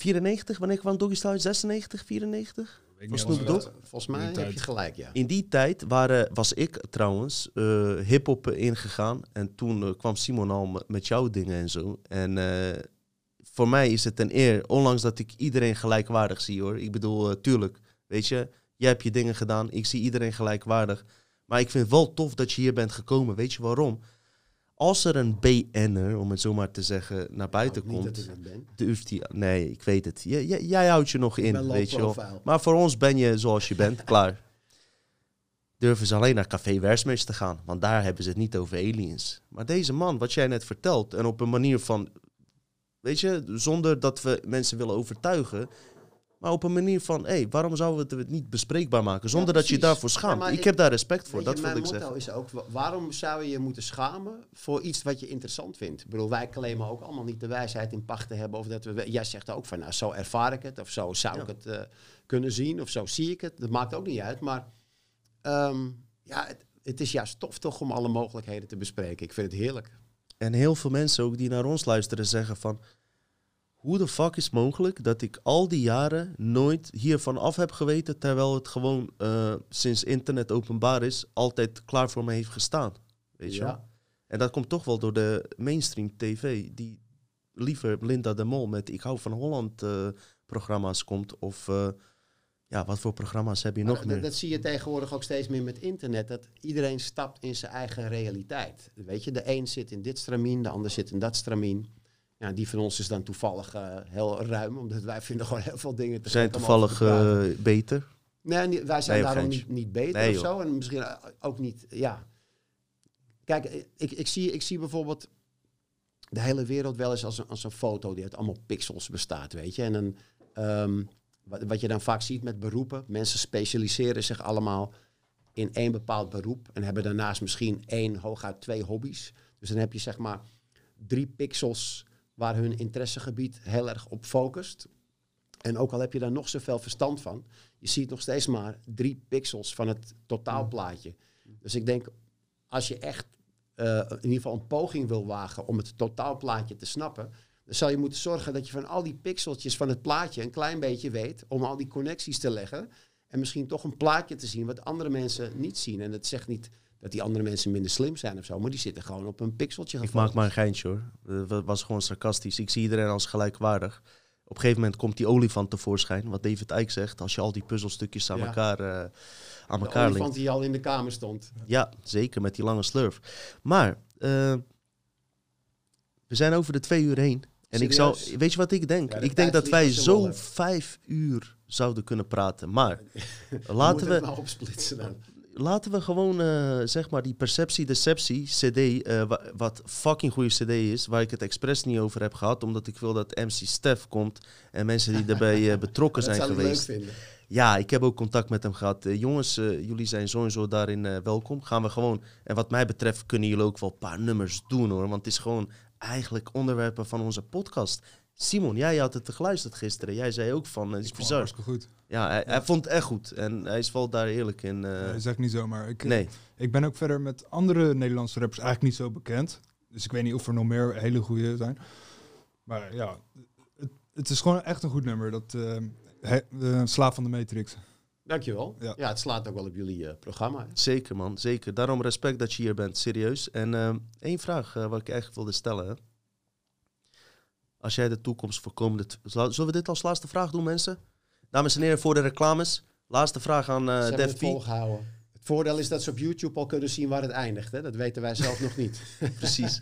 94, wanneer kwam Doggy Style? uit? 96, 94? Ik Was Snoop Dogg? Volgens mij heb tijd. je gelijk, ja. In die tijd waren, was ik trouwens eh hip-hop ingegaan. En toen eh, kwam Simon al met, jouw dingen en zo. En eh, voor mij is het een eer, ondanks dat ik iedereen gelijkwaardig zie hoor. Ik bedoel, tuurlijk, weet je, jij hebt je dingen gedaan. Ik zie iedereen gelijkwaardig. Maar ik vind het wel tof dat je hier bent gekomen. Weet je waarom? Als er een BN'er, om het zo maar te zeggen, naar buiten Nou, Niet komt, durft hij... Nee, ik weet het. Jij, houdt je nog in, weet je wel. Maar voor ons ben je zoals je bent, [laughs] klaar. durven ze alleen naar Café Versmers te gaan. Want daar hebben ze het niet over aliens. Maar deze man, wat jij net vertelt, en op een manier van, weet je, zonder dat we mensen willen overtuigen, maar op een manier van, hé, hey, waarom zouden we het niet bespreekbaar maken? Zonder dat je daarvoor schaamt. ik, ik- heb daar respect voor, dat je, wil mijn ik motto zeggen. is ook, wa- waarom zou je je moeten schamen voor iets wat je interessant vindt? Ik bedoel, wij claimen ook allemaal niet de wijsheid in pacht te hebben. Of dat we, jij zegt ook van, nou, zo ervaar ik het. Of zo zou Ja. ik het eh, kunnen zien. Of zo zie ik het. Dat maakt ook niet uit. Maar ehm, ja, het, het is juist tof toch om alle mogelijkheden te bespreken. Ik vind het heerlijk. En heel veel mensen ook die naar ons luisteren zeggen van... Hoe de fuck is mogelijk dat ik al die jaren nooit hiervan af heb geweten... terwijl het gewoon eh, sinds internet openbaar is altijd klaar voor me heeft gestaan. Weet je wel? En dat komt toch wel door de mainstream tv... die liever Linda de Mol met Ik hou van Holland eh, programma's komt... of eh, ja, wat voor programma's heb je Maar nog dat, meer? dat zie je tegenwoordig ook steeds meer met internet. Dat iedereen stapt in zijn eigen realiteit. Weet je, de een zit in dit stramien, de ander zit in dat stramien. Ja, die van ons is dan toevallig eh, heel ruim, omdat wij vinden gewoon heel veel dingen te zijn toevallig eh, beter. Nee, wij zijn Nee, daarom niet, niet beter Nee, of zo. En misschien eh, ook niet, ja. Kijk, ik, ik, zie, ik zie bijvoorbeeld de hele wereld wel eens als een, als een foto die uit allemaal pixels bestaat, weet je. En dan, ehm, wat, wat je dan vaak ziet met beroepen, mensen specialiseren zich allemaal in één bepaald beroep en hebben daarnaast misschien één, hooguit twee hobby's. Dus dan heb je zeg maar drie pixels waar hun interessegebied heel erg op focust. En ook al heb je daar nog zoveel verstand van, je ziet nog steeds maar drie pixels van het totaalplaatje. Dus ik denk, als je echt eh, in ieder geval een poging wil wagen om het totaalplaatje te snappen, dan zal je moeten zorgen dat je van al die pixeltjes van het plaatje een klein beetje weet om al die connecties te leggen. En misschien toch een plaatje te zien wat andere mensen niet zien. En dat zegt niet dat die andere mensen minder slim zijn of zo, maar die zitten gewoon op een pixeltje Ik maak maar een geintje hoor. Het was gewoon sarcastisch. Ik zie iedereen als gelijkwaardig. Op een gegeven moment komt die olifant tevoorschijn. Wat David Icke zegt. Als je al die puzzelstukjes aan Ja. elkaar, eh, aan De elkaar olifant linkt. die al in de kamer stond. Ja, zeker met die lange slurf. Maar eh, we zijn over de twee uur heen. En ik zou, weet je wat ik denk? Ja, de ik denk dat wij zo vijf uur zouden kunnen praten. Maar [laughs] Laten we het we, nou opsplitsen dan. Laten we gewoon, eh, zeg maar, die perceptie-deceptie CD, eh, wa- wat fucking goede CD is, waar ik het expres niet over heb gehad, omdat ik wil dat MC Stef komt en mensen die daarbij eh, [laughs] betrokken zijn leuk geweest. vinden. Ja, ik heb ook contact met hem gehad. Eh, jongens, jullie zijn sowieso daarin welkom. Gaan we gewoon, en wat mij betreft kunnen jullie ook wel een paar nummers doen hoor, want het is gewoon eigenlijk onderwerpen van onze podcast. Simon, jij had het geluisterd gisteren. Jij zei ook van, eh, het is Ik vond het bizar. hartstikke goed. Ja, hij, hij vond het echt goed. En hij is wel daar eerlijk in. eh, Nee, dat zeg niet zomaar. Ik, nee, ik ben ook verder met andere Nederlandse rappers eigenlijk niet zo bekend. Dus ik weet niet of er nog meer hele goede zijn. Maar ja, het, het is gewoon echt een goed nummer. Dat eh, he- eh, Slaaf van de Matrix. Dankjewel. Ja. Ja. het slaat ook wel op jullie eh, programma. zeker man, zeker. Daarom respect dat je hier bent, serieus. En eh, één vraag eh, wat ik eigenlijk wilde stellen. Als jij de toekomst voor komende... tw- Zal- Zullen we dit als laatste vraag doen, mensen? Dames en heren, voor de reclames. Laatste vraag aan eh hebben Def het P. volgehouden. Het voordeel is dat ze op YouTube al kunnen zien waar het eindigt. Hè? Dat weten wij zelf nog niet. [laughs] Precies.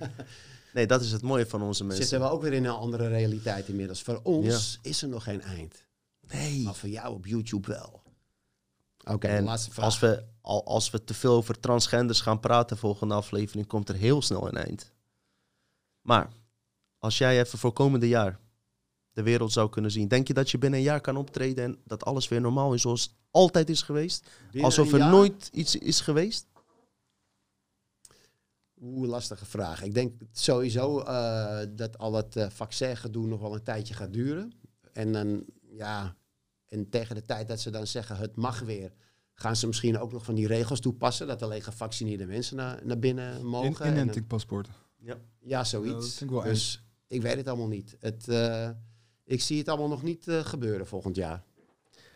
Nee, dat is het mooie van onze mensen. Zitten we ook weer in een andere realiteit inmiddels. Voor ons is er nog geen eind. Nee. Maar voor jou op YouTube wel. Oké, de En laatste vraag. als we, al, als we te veel over transgenders gaan praten volgende aflevering, komt er heel snel een eind. Maar als jij even voor komende jaar de wereld zou kunnen zien, denk je dat je binnen een jaar kan optreden en dat alles weer normaal is zoals het altijd is geweest? Binnen Alsof er jaar? nooit iets is geweest? Oeh, lastige vraag. Ik denk sowieso eh, dat al het uh, vaccingedoe nog wel een tijdje gaat duren. En dan, ja, en tegen de tijd dat ze dan zeggen het mag weer, gaan ze misschien ook nog van die regels toepassen. Dat alleen gevaccineerde mensen naar, naar binnen mogen. In, En dan- inentingpaspoort. ja, Ja, zoiets. dat vind ik wel dus ik weet het allemaal niet. Het, eh, ik zie het allemaal nog niet eh, gebeuren volgend jaar.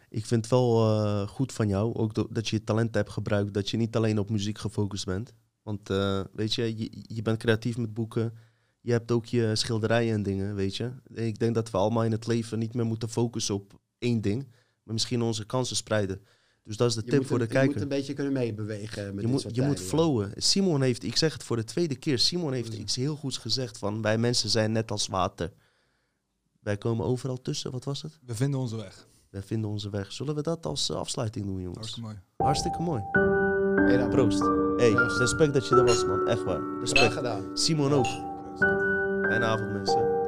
Ik vind het wel eh, goed van jou, ook dat je je talent hebt gebruikt, dat je niet alleen op muziek gefocust bent. Want weet je, je, je bent creatief met boeken, je hebt ook je schilderijen en dingen, weet je. Ik denk dat we allemaal in het leven niet meer moeten focussen op één ding, maar misschien onze kansen spreiden. Dus dat is de Je tip voor een- de Je moet kijker. een beetje kunnen meebewegen met Je moet, je moet flowen. Simon heeft, ik zeg het voor de tweede keer, Simon heeft iets heel goeds gezegd van wij mensen zijn net als water. Wij komen overal tussen, wat was het? We vinden onze weg. Wij vinden onze weg. Zullen we dat als eh, afsluiting doen, jongens? Hartstikke mooi. Hartstikke mooi. Hey, dan. Proost. Hey, Proost. respect dat je er was, man. Echt waar. Graag Respect. gedaan. Simon ook. Fijne avond, mensen.